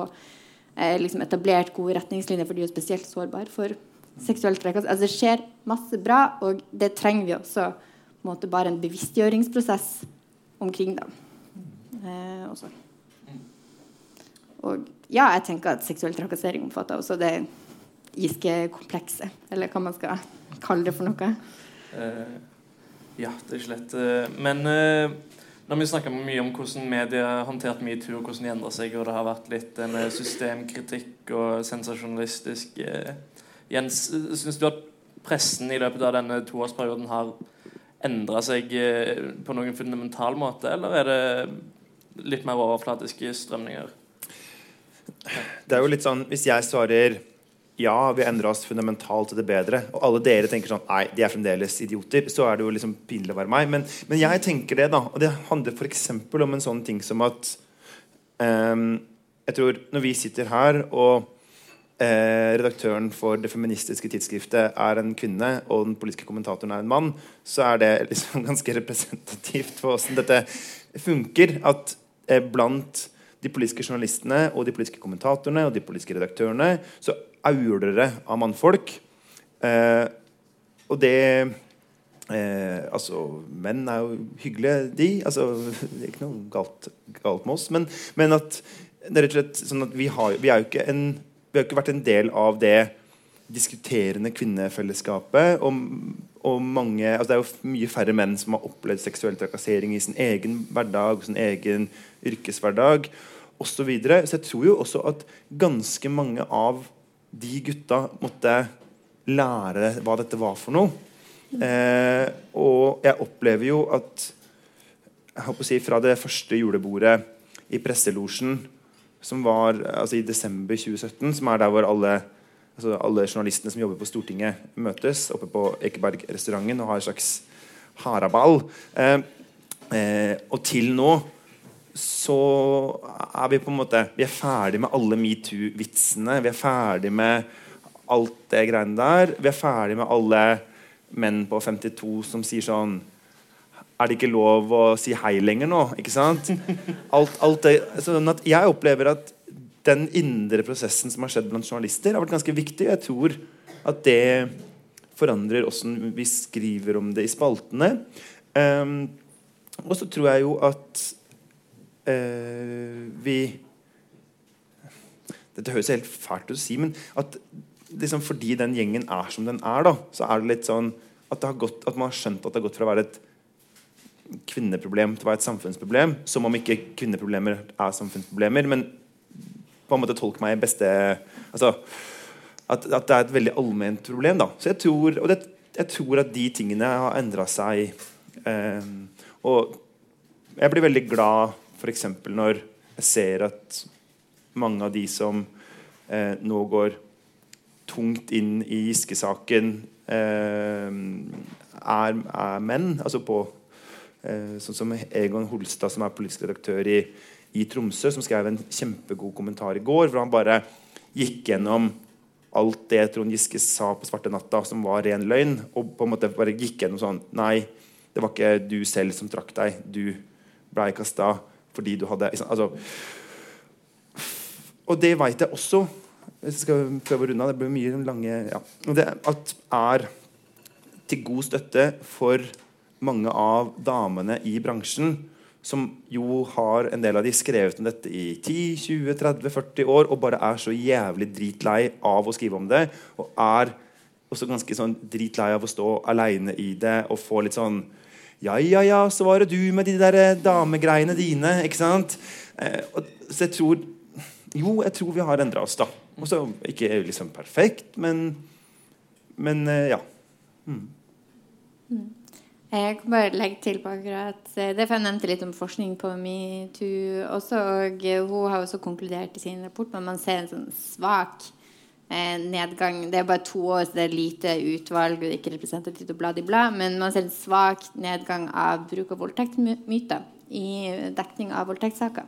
liksom etablert gode retningslinjer, for de er spesielt sårbare for seksuell trakassering. Altså, det skjer masse bra, og det trenger vi også en måte bare en bevisstgjøringsprosess omkring. dem. Eh, også. Og ja, jeg tenker at seksuell trakassering omfatter også det Giske-komplekset, eller hva man skal kalle det for noe. Eh, ja, det er slett. Uh, men uh, når vi snakker mye om hvordan media har håndtert metoo, og hvordan de endrer seg, og det har vært litt med systemkritikk og sensasjonalistisk eh, Jens, syns du at pressen i løpet av denne toårsperioden har endra seg eh, på noen fundamental måte, eller er det litt mer overflatiske strømninger? Det er jo litt sånn Hvis jeg svarer ja, vi endrer oss fundamentalt til det bedre. Og alle dere tenker sånn Nei, de er fremdeles idioter. Så er det jo liksom pinlig å være meg. Men, men jeg tenker det, da. Og det handler f.eks. om en sånn ting som at um, Jeg tror når vi sitter her, og eh, redaktøren for det feministiske tidsskriftet er en kvinne, og den politiske kommentatoren er en mann, så er det liksom *laughs* ganske representativt for åssen dette funker. At eh, blant de politiske journalistene og de politiske kommentatorene og de politiske redaktørene så aulere av mannfolk. Eh, og det eh, Altså, menn er jo hyggelige, de. Altså, det er ikke noe galt, galt med oss. Men, men, at det er rett og slett sånn at vi har, vi en, vi har ikke vært en del av det diskuterende kvinnefellesskapet. Og, og mange, altså det er jo mye færre menn som har opplevd seksuell trakassering i sin egen hverdag, sin egen yrkeshverdag osv. Så, videre. så jeg tror jo også at ganske mange av de gutta måtte lære hva dette var for noe. Eh, og jeg opplever jo at jeg håper å si, Fra det første julebordet i presselosjen, som var altså i desember 2017, som er der hvor alle altså alle journalistene som jobber på Stortinget, møtes oppe på Ekeberg-restauranten og har en slags haraball. Eh, eh, og til nå så er vi på en måte Vi er ferdig med alle metoo-vitsene. Vi er ferdig med alt det greiene der. Vi er ferdig med alle menn på 52 som sier sånn Er det ikke lov å si hei lenger nå? Ikke sant? Alt, alt det, sånn at jeg opplever at den indre prosessen som har skjedd blant journalister, har vært ganske viktig. Jeg tror at det forandrer åssen vi skriver om det i spaltene. Um, og så tror jeg jo at vi Dette høres helt fælt ut å si, men at liksom fordi den gjengen er som den er, da, så er det litt sånn at, det gått, at man har skjønt at det har gått fra å være et kvinneproblem til å være et samfunnsproblem. Som om ikke kvinneproblemer er samfunnsproblemer. Men på en måte tolk meg beste altså, at, at, det er et veldig allment problem. da Så jeg tror, det, jeg tror at de tingene har endra seg. Eh, og jeg blir veldig glad f.eks. når jeg ser at mange av de som eh, nå går tungt inn i Giske-saken, eh, er, er, menn. Altså på eh, Sånn som Egon Holstad, som er politisk redaktør i i Tromsø, som skrev en kjempegod kommentar i går, hvor han bare gikk gjennom alt det Trond Giske sa på svarte natta, som var ren løgn, og på en måte bare gikk gjennom sånn Nei, det var ikke du selv som trakk deg. Du blei kasta fordi du hadde altså, Og det veit jeg også. Jeg skal prøve å runde av. Det blir mye lange ja. Det at er til god støtte for mange av damene i bransjen som jo har en del av de skrevet om dette i 10-20-30-40 år og bare er så jævlig dritlei av å skrive om det. Og er også ganske sånn dritlei av å stå aleine i det og få litt sånn Ja, ja, ja, så var det du med de der eh, damegreiene dine. Ikke sant? Eh, så jeg tror Jo, jeg tror vi har endra oss, da. Også, ikke liksom perfekt, men Men eh, ja. Mm. Mm. Jeg kan bare legge til på akkurat det, for jeg nevnte litt om forskning på metoo også. Og hun har også konkludert i sin rapport men man ser en sånn svak nedgang. Det er bare to år, så det er lite utvalg og ikke representativt og blad i blad. Men man ser en svak nedgang av bruk av voldtektsmyter i dekning av voldtektssaker.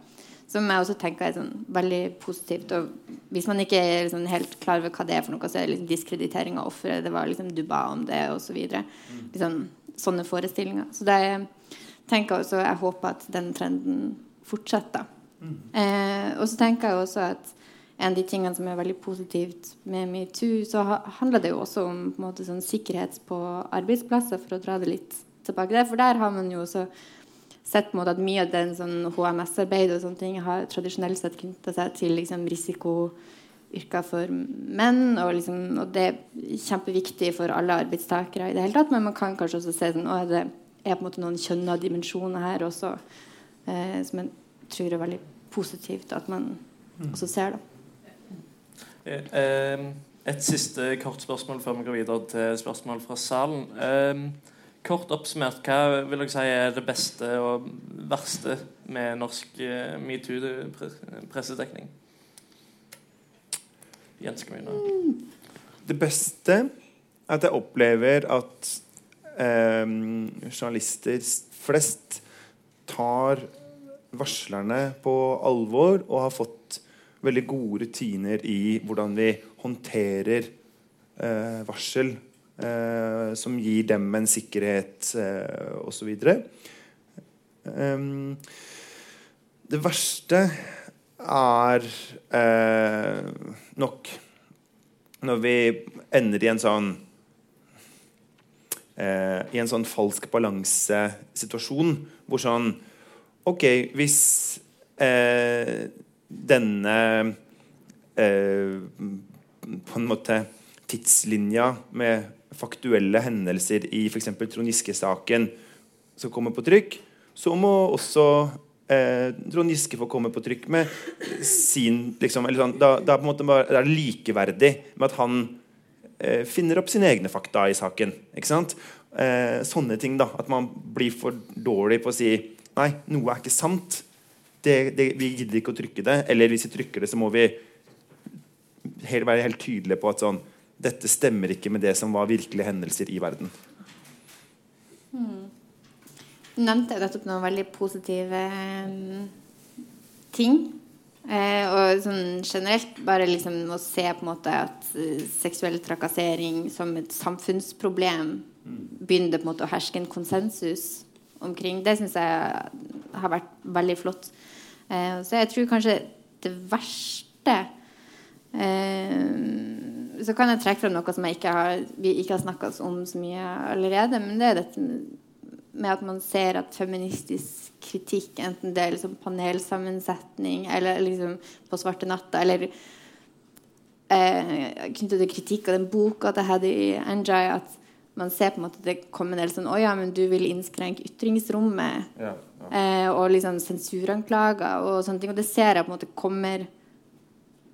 Som jeg også tenker er sånn veldig positivt. Og hvis man ikke er liksom helt klar over hva det er for noe, så er det liksom diskreditering av offeret. Det var liksom du ba om det, osv. så Liksom, sånne forestillinger. Så det tenker jeg også Jeg håper at den trenden fortsetter. Mm. Eh, og så tenker jeg også at en av de tingene som er veldig positivt med metoo, så handler det jo også om på en måte, sånn sikkerhet på arbeidsplasser, for å dra det litt tilbake der. For der har man jo også sett på at mye av den sånn HMS-arbeidet og sånne ting har tradisjonelt sett knytta seg til liksom, risikoyrker for menn. Og, liksom, og, det er kjempeviktig for alle arbeidstakere i det hele tatt. Men man kan kanskje også se sånn, å, det er på en måte noen kjønna dimensjoner her også, eh, som jeg tror er veldig positivt at man mm. også ser. da. Eh, eh, et siste kort spørsmål før vi går videre til spørsmål fra salen. Eh, Kort oppsummert, hva vil dere si er det beste og verste med norsk uh, metoo-pressedekning? Jens, Kommune. Det beste er at jeg opplever at eh, journalister flest tar varslerne på alvor og har fått veldig gode rutiner i hvordan vi håndterer eh, varsel eh, som gir dem en sikkerhet eh, osv. Um, det verste er eh, nok når vi ender i en sånn eh, I en sånn falsk balansesituasjon hvor sånn OK, hvis eh, denne eh, på en måte tidslinja med faktuelle hendelser i f.eks. Trond Giske-saken som kommer på trykk, så må også eh, Trond Giske få komme på trykk med sin liksom, sånn, da, da på en måte bare, er det likeverdig med at han eh, finner opp sine egne fakta i saken. Ikke sant? Eh, sånne ting. da, At man blir for dårlig på å si Nei, noe er ikke sant. Det, det, vi gidder ikke å trykke det. Eller hvis vi trykker det, så må vi helt, være helt tydelige på at sånn dette stemmer ikke med det som var virkelige hendelser i verden. Mm. Du nevnte nettopp noen veldig positive um, ting. Eh, og sånn generelt bare liksom å se på en måte at uh, seksuell trakassering som et samfunnsproblem begynner på en måte å herske en konsensus omkring. Det syns jeg har vært veldig flott. Eh, så jeg tror kanskje det verste eh, Så kan jeg trekke fram noe som ikke har, vi ikke har snakka om så mye allerede. Men det er dette med at man ser at feministisk kritikk, enten det er liksom panelsammensetning eller liksom på Svarte natta, eller eh, knyttet til kritikk av den boka til Hedy Anjay, at man ser på en måte det kommer en del sånn Å ja, men du vil innskrenke ytringsrommet. Ja, ja. Eh, og liksom sensuranklager og sånne ting. Og det ser jeg på en måte kommer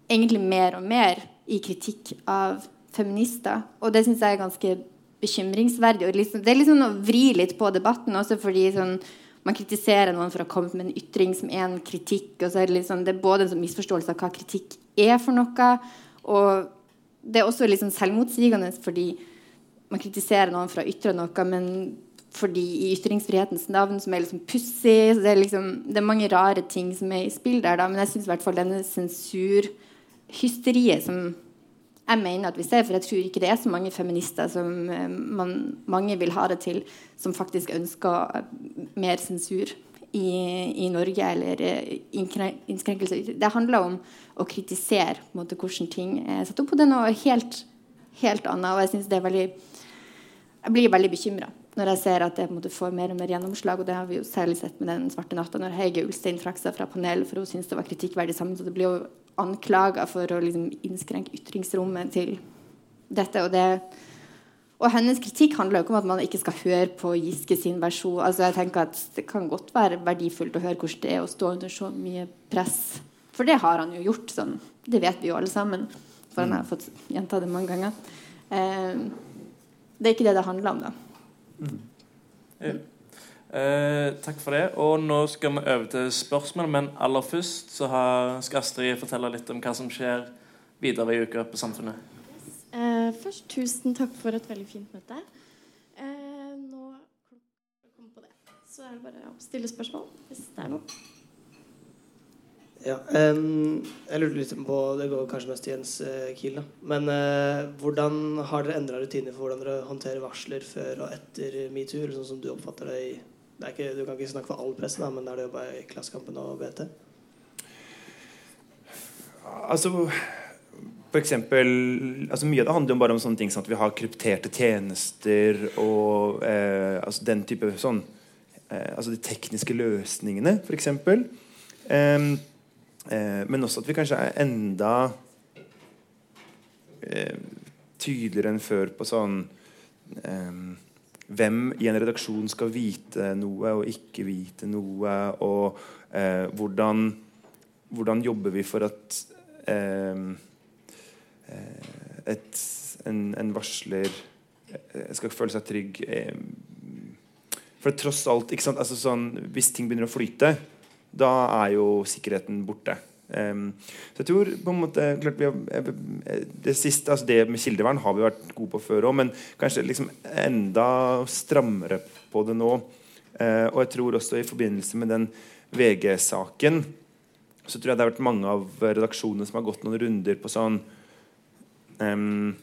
egentlig mer og mer i kritikk av feminister. Og det syns jeg er ganske bekymringsverdig. Og liksom, det er liksom å vri litt på debatten også, fordi sånn, man kritiserer noen for å ha kommet med en ytring som er en kritikk. og så er Det liksom, det er både en sånn misforståelse av hva kritikk er for noe, og det er også liksom selvmotsigende fordi man kritiserer noen for å ytre noe, men fordi i ytringsfrihetens navn, som er liksom pussig det, liksom, det, er mange rare ting som er i spill der, da. Men jeg syns i hvert fall denne sensurhysteriet som jeg mener at vi ser, for jeg tror ikke det er så mange feminister som eh, man, mange vil ha det til, som faktisk ønsker mer sensur i, i Norge, eller eh, innskrenkelse. Det handler om å kritisere måte, hvordan ting er satt opp. på det noe helt, helt annet. Og jeg synes det er veldig jeg blir veldig bekymra når jeg ser at det får mer og mer gjennomslag. Og det har vi jo særlig sett med den svarte natta, når Heige Ulstein trakk seg fra panelet for hun syntes det var kritikkverdig sammen. Så det blir jo anklaga for å liksom innskrenke ytringsrommet til dette. Og, det, og hennes kritikk handler jo ikke om at man ikke skal høre på Giske sin versjon. Altså jeg tenker at Det kan godt være verdifullt å høre hvordan det er å stå under så mye press. For det har han jo gjort. sånn. Det vet vi jo alle sammen. For han har fått gjenta det mange ganger. Eh, det er ikke det det handler om, da. Mm. Ja. Eh, takk for det. Og nå skal vi over til spørsmål, men aller først så har, skal Astrid fortelle litt om hva som skjer videre i uka på Samfunnet. Yes. Eh, først tusen takk for et veldig fint møte. Eh, nå kommer på det. Så er det bare å stille spørsmål hvis det er noe. Ja, um, jeg lurte litt på Det går kanskje mest til Jens uh, Kiel. Da. Men uh, hvordan har dere endra rutiner for hvordan dere håndterer varsler før og etter metoo? Sånn som du oppfatter det i det ikke, Du kan ikke snakke for all presse, da, men der du jobber i Klassekampen og BT? Altså for eksempel, altså Mye av det handler jo bare om sånne ting som at vi har krypterte tjenester og eh, altså den type sånn eh, Altså de tekniske løsningene, f.eks. Um, Eh, men også at vi kanskje er enda eh, tydeligere enn før på sånn eh, Hvem i en redaksjon skal vite noe og ikke vite noe, og eh, hvordan, hvordan, jobber vi for at eh, et, en, en, varsler eh, skal føle seg trygg For tross alt altså sånn, Hvis ting begynner å flyte da er jo sikkerheten borte. Um, så jeg tror på en måte klart vi har, Det siste, altså det med kildevern har vi vært gode på før òg, men kanskje liksom enda strammere på det nå. Uh, og jeg tror også i forbindelse med den VG-saken så tror jeg det har vært mange av redaksjonene som har gått noen runder på sånn um,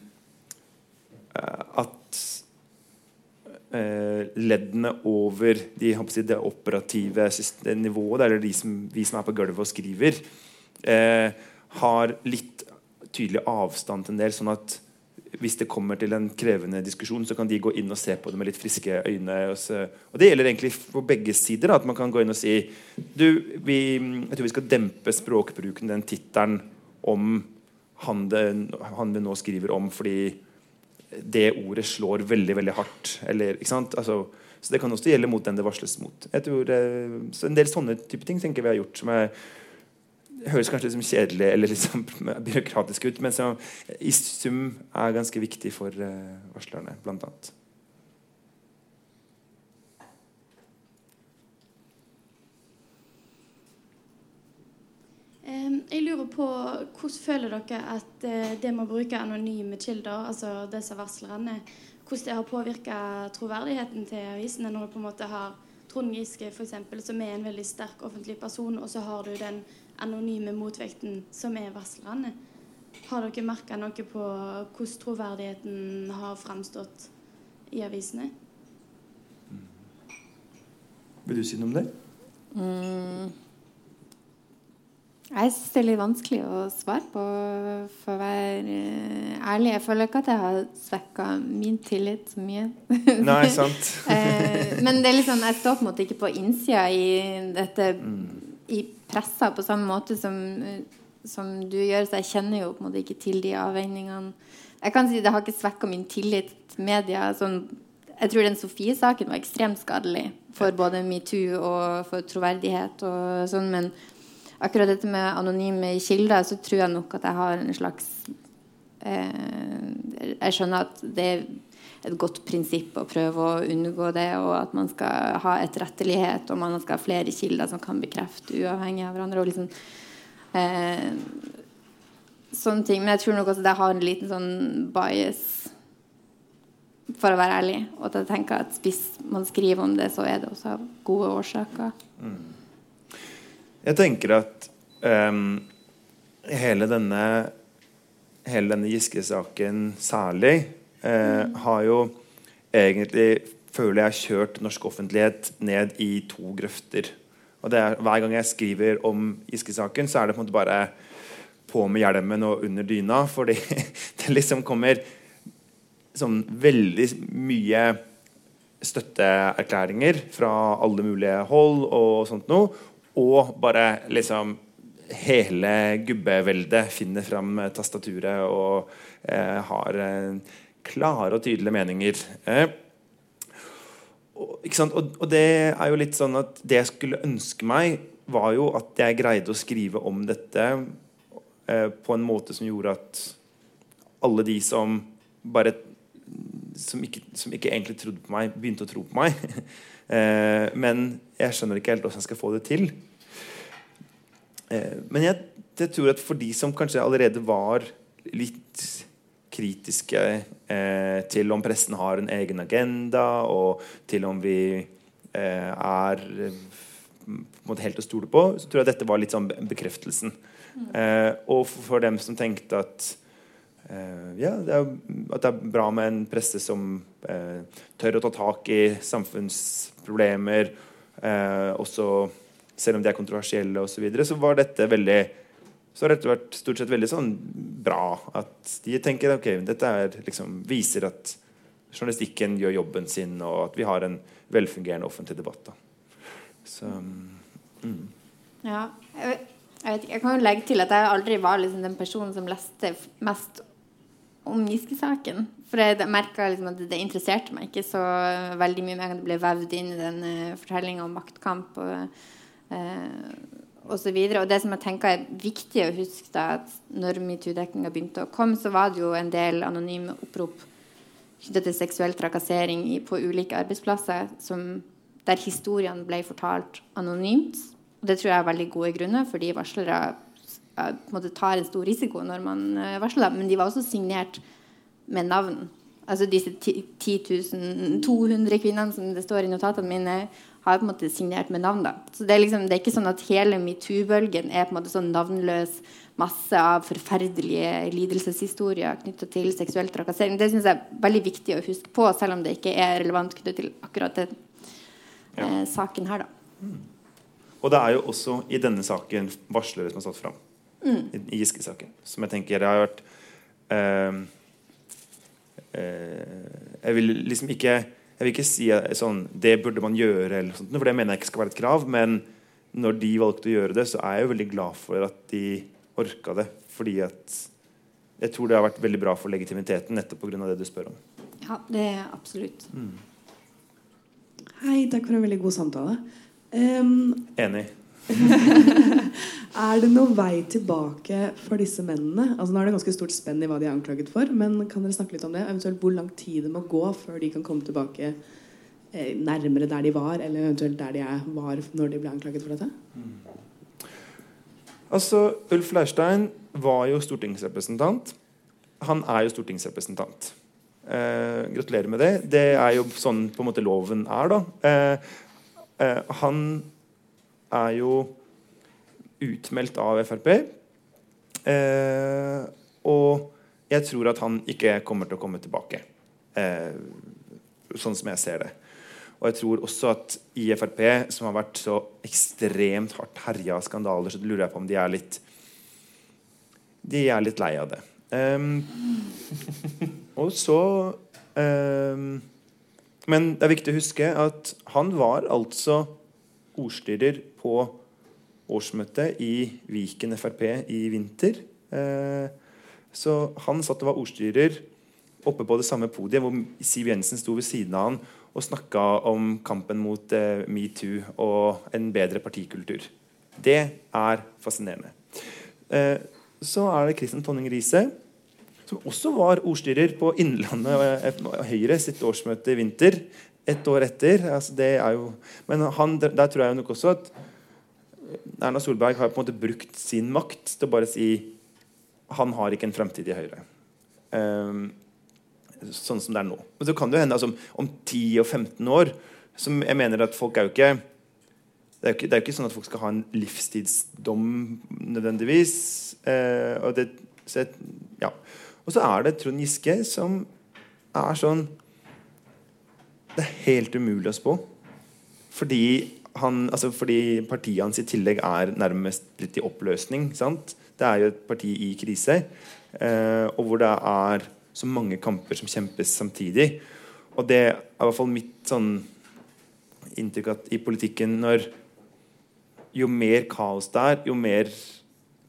At eh, leddene over de, si, det operative nivået, eller de som, vi som er på gulvet og skriver, eh, har litt tydelig avstand til en del. sånn at hvis det kommer til en krevende diskusjon, så kan de gå inn og se på det med litt friske øyne. Og, så, og det gjelder egentlig på begge sider. Da, at man kan gå inn og si du, vi, Jeg tror vi skal dempe språkbruken, den tittelen om han, det, han vi nå skriver om, fordi det ordet slår veldig veldig hardt. Eller, altså, så det kan også gjelde mot den det varsles mot. Jeg tror, eh, så En del sånne type ting tenker vi har gjort som er, høres kanskje litt kjedelig eller liksom *laughs* byråkratisk ut, men som i sum er ganske viktig for uh, varslerne, blant annet. Jeg lurer på hvordan føler dere at eh, det med å bruke anonyme kilder, altså disse varslerne, hvordan det har påvirka troverdigheten til avisene når du på en måte har Trond Giske for eksempel, som er en veldig sterk offentlig person, og så har du den anonyme motvekten som er varslerne. Har dere merka noe på hvordan troverdigheten har framstått i avisene? Vil du si noe om det? Mm. Jeg syns det er litt vanskelig å svare på, for å være eh, ærlig. Jeg føler ikke at jeg har svekka min tillit så mye. Nei, sant. *laughs* Eh, men det er liksom, jeg står på en måte ikke på innsida i dette i pressa på samme måte som, som du gjør, så jeg kjenner jo på en måte ikke til de avveiningene. Jeg kan si Det har ikke svekka min tillit til media. Sånn, jeg tror den Sofie-saken var ekstremt skadelig for både metoo og for troverdighet og sånn, men akkurat dette med anonyme kilder, så tror jeg nok at jeg har en slags eh, Jeg skjønner at det er et godt prinsipp å prøve å unngå det, og at man skal ha etterrettelighet, og man skal ha flere kilder som kan bekrefte uavhengig av hverandre. og liksom eh, sånne ting. Men jeg tror nok også det har en liten sånn bias, for å være ærlig. Og at jeg tenker at hvis man skriver om det, så er det også gode årsaker. Jeg tenker at um, hele denne hele denne Giske-saken særlig eh, har jo egentlig, føler jeg, kjørt norsk offentlighet ned i to grøfter. Og det er, Hver gang jeg skriver om Giske-saken, så er det på en måte bare på med hjelmen og under dyna. Fordi *laughs* det liksom kommer sånn veldig mye støtteerklæringer fra alle mulige hold og sånt noe. Og bare liksom hele gubbeveldet finner fram tastaturet og eh, har eh, klare og tydelige meninger. Eh, og, og, og, det er jo litt sånn at det jeg skulle ønske meg, var jo at jeg greide å skrive om dette eh, på en måte som gjorde at alle de som bare som ikke, som ikke egentlig trodde på meg, begynte å tro på meg. *laughs* eh, men jeg skjønner ikke helt hvordan jeg skal få det til. Eh, men jeg, jeg, tror at for de som kanskje allerede var litt kritiske eh, til om pressen har en egen agenda, og til om vi eh, er helt å stole på, så tror jeg dette var litt sånn bekreftelsen. Mm. Eh, og for, for, dem som tenkte at eh, ja, det er, at det er bra med en presse som eh, tør å ta tak i samfunnsproblemer, også selv om de er kontroversielle osv., så, så var dette veldig så har dette vært stort sett veldig sånn bra. At de tenker ok, dette er, liksom, viser at journalistikken gjør jobben sin, og at vi har en velfungerende offentlig debatt. Da. Så, mm. Ja. Jeg, jeg, vet jeg kan jo legge til at jeg aldri var liksom den personen som leste mest om Giske-saken. For jeg merka liksom at det interesserte meg ikke så veldig mye mer enn det ble vevd inn i den uh, fortellinga om maktkamp. og Eh, og, så videre. og det som jeg tenker er viktig å huske da, at når metoo-dekninga begynte å komme, så var det jo en del anonyme opprop knyttet til seksuell trakassering på ulike arbeidsplasser som, der historiene ble fortalt anonymt. Og det tror jeg er veldig gode grunner, fordi varslere måte, tar en stor risiko når man uh, varsler dem. Men de var også signert med navn. Altså disse 10 200 kvinnene som det står i notatene mine, har på en måte signert med navn. da. Så Det er liksom, det er ikke sånn at hele metoo-bølgen er på en måte sånn navnløs masse av forferdelige lidelseshistorier knytta til seksuell trakassering. Det syns jeg er veldig viktig å huske på, selv om det ikke er relevant knyttet til akkurat den ja. eh, saken her. da. Mm. Og det er jo også i denne saken varslere som har stått fram. Mm. I, Giske-saken. Som jeg tenker har vært eh, eh, Jeg vil liksom ikke jeg vil ikke si sånn Det burde man gjøre, eller sånt, for det mener jeg ikke skal være et krav. Men når de valgte å gjøre det, så er jeg jo veldig glad for at de orka det. Fordi at jeg tror det har vært veldig bra for legitimiteten, nettopp pga. det du spør om. Ja, det er absolutt. Mm. Hei, takk for en veldig god samtale. Um, Enig. *laughs* er det noen vei tilbake for disse mennene? Altså Nå er det ganske stort spenn i hva de er anklaget for, men kan dere snakke litt om det? Eventuelt hvor lang tid det må gå før de kan komme tilbake eh, nærmere der de var, eller eventuelt der de er, var når de ble anklaget for dette? Altså, Ulf Leirstein var jo stortingsrepresentant. Han er jo stortingsrepresentant. Eh, gratulerer med det. Det er jo sånn på en måte loven er, da. Eh, eh, han er jo utmeldt av Frp. Eh, og jeg tror at han ikke kommer til å komme tilbake. Eh, sånn som jeg ser det. Og jeg tror også at i Frp, som har vært så ekstremt hardt herja av skandaler, så lurer jeg på om de er litt De er litt lei av det. Um, og så um, Men det er viktig å huske at han var altså ordstyrer på årsmøtet i Viken Frp i vinter. Uh, så han satt og var ordstyrer oppe på det samme podiet hvor Siv Jensen sto ved siden av han og snakka om kampen mot eh, metoo og en bedre partikultur. Det er fascinerende. Eh, så er det Kristin Tonning Riise, som også var ordstyrer på Innlandet eh, Høyre sitt årsmøte i vinter. Et år etter. Altså det er jo, men han, der, tror jeg nok også at Erna Solberg har på en måte brukt sin makt til å bare si han har ikke en fremtid i Høyre. Um, sånn som det er nå. Men så kan det jo hende altså, om 10 og 15 år som jeg mener at folk er jo ikke det er jo ikke, det er jo ikke sånn at folk skal ha en livstidsdom nødvendigvis. Uh, og, det, så ja. og så er det Trond Giske som er sånn Det er helt umulig å spå. Fordi, han, altså fordi partiet hans i tillegg er nærmest litt i oppløsning. Sant? Det er jo et parti i krise. Eh, og hvor det er så mange kamper som kjempes samtidig. Og det er i hvert fall mitt sånn inntrykk at i politikken når jo mer kaos det er, jo mer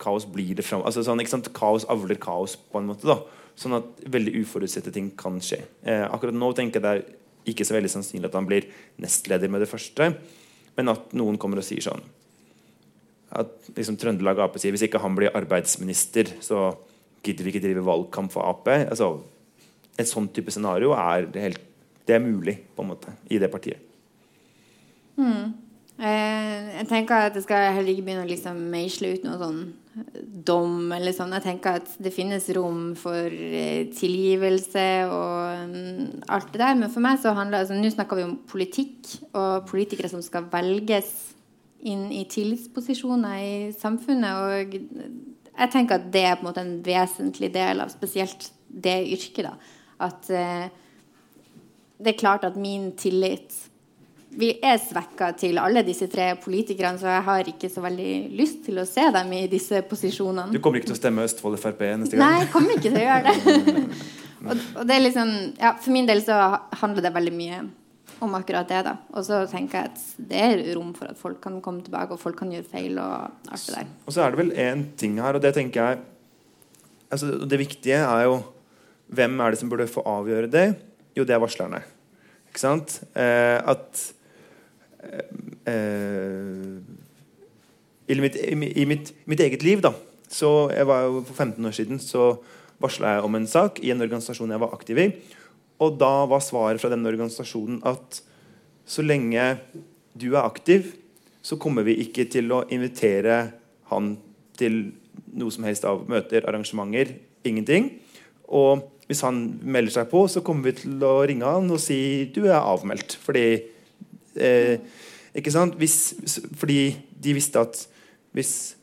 kaos blir det fram. Altså, sånn, kaos avler kaos, på en måte. da Sånn at veldig uforutsette ting kan skje. Eh, akkurat nå tenker jeg det er ikke så veldig sannsynlig at han blir nestleder med det første, men at noen kommer og sier sånn At liksom Trøndelag Ap sier hvis ikke han blir arbeidsminister, så gidder vi ikke drive valgkamp for Ap. Altså, et sånn type scenario er, det helt, det er mulig på en måte, i det partiet. Mm. Jeg tenker at jeg skal heller ikke begynne å liksom meisle ut noe sånn dom eller sånn. Jeg tenker at det finnes rom for eh, tilgivelse og um, alt det der. Men for meg så handler altså, Nå snakker vi om politikk og politikere som skal velges inn i tillitsposisjoner i samfunnet. Og jeg tenker at det er på en måte en vesentlig del av spesielt det yrket. da, At eh, det er klart at min tillit Vi er svekka til alle disse tre politikerne, så jeg har ikke så veldig lyst til å se dem i disse posisjonene. Du kommer ikke til å stemme Østfold Frp neste gang? Nei, jeg kommer ikke til å gjøre det. *laughs* og, og det liksom, ja, For min del så handler det veldig mye om akkurat det. da Og så tenker jeg at det er rom for at folk kan komme tilbake, og folk kan gjøre feil. Og alt det der Og så er det vel én ting her, og det tenker jeg altså Det viktige er jo hvem er det som burde få avgjøre det? Jo, det er varslerne. Ikke sant? Eh, at i, mitt, i, mitt, mitt, eget liv, da så jeg var jo For 15 år siden så varsla jeg om en sak i en organisasjon jeg var aktiv i. Og da var svaret fra denne organisasjonen at så lenge du er aktiv, så kommer vi ikke til å invitere han til noe som helst av møter, arrangementer. Ingenting. Og hvis han melder seg på, så kommer vi til å ringe han og si du er avmeldt. Fordi eh, ikke sant? Hvis, fordi de visste at hvis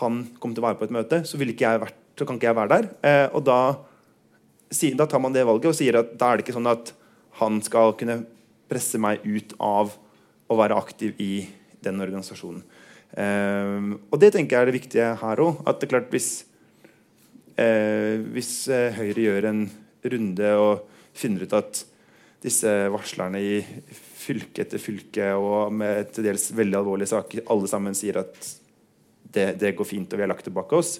han kom til å være på et møte, så, vært, så kan ikke jeg være der. Eh, og da da tar man det valget og sier at da er det ikke sånn at han skal kunne presse meg ut av å være aktiv i den organisasjonen. Eh, og det tenker jeg er det viktige her òg. At det er klart hvis, eh, hvis uh, Høyre gjør en runde og finner ut at disse varslerne i fylke etter fylke og med til dels veldig alvorlige saker alle sammen sier at det, det går fint og vi har lagt det bak oss,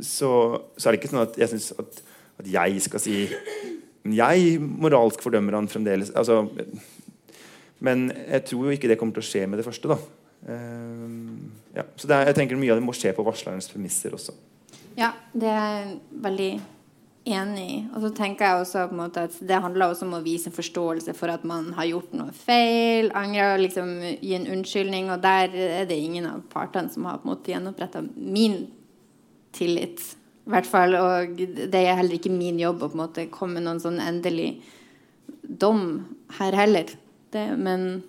så, så er det ikke sånn at jeg syns at at jeg skal si Men jeg moralsk fordømmer han fremdeles. Altså, men jeg tror jo ikke det kommer til å skje med det første. da uh, ja. Så er, jeg tenker mye av det må skje på varslerens premisser også. Ja, det er veldig enig. Og så tenker jeg også på en måte at det handler også om å vise en forståelse for at man har gjort noe feil. Angre, liksom gi en unnskyldning. Og der er det ingen av partene som har på en måte gjenoppretta min tillit. I hvert fall, Og det er heller ikke min jobb å på en måte komme med noen sånn endelig dom her heller. Det, men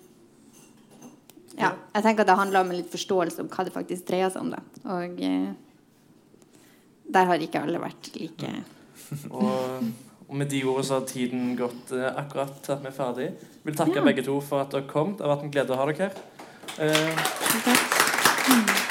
ja, jeg tenker at det handler om en litt forståelse om hva det faktisk dreier seg om. Da. Og eh, der har ikke alle vært like Og, og med de ordene så har tiden gått eh, akkurat til at vi er ferdig. Vil takke Ja. begge to for at dere kom. Det har vært en glede å ha dere her. Eh, Takk.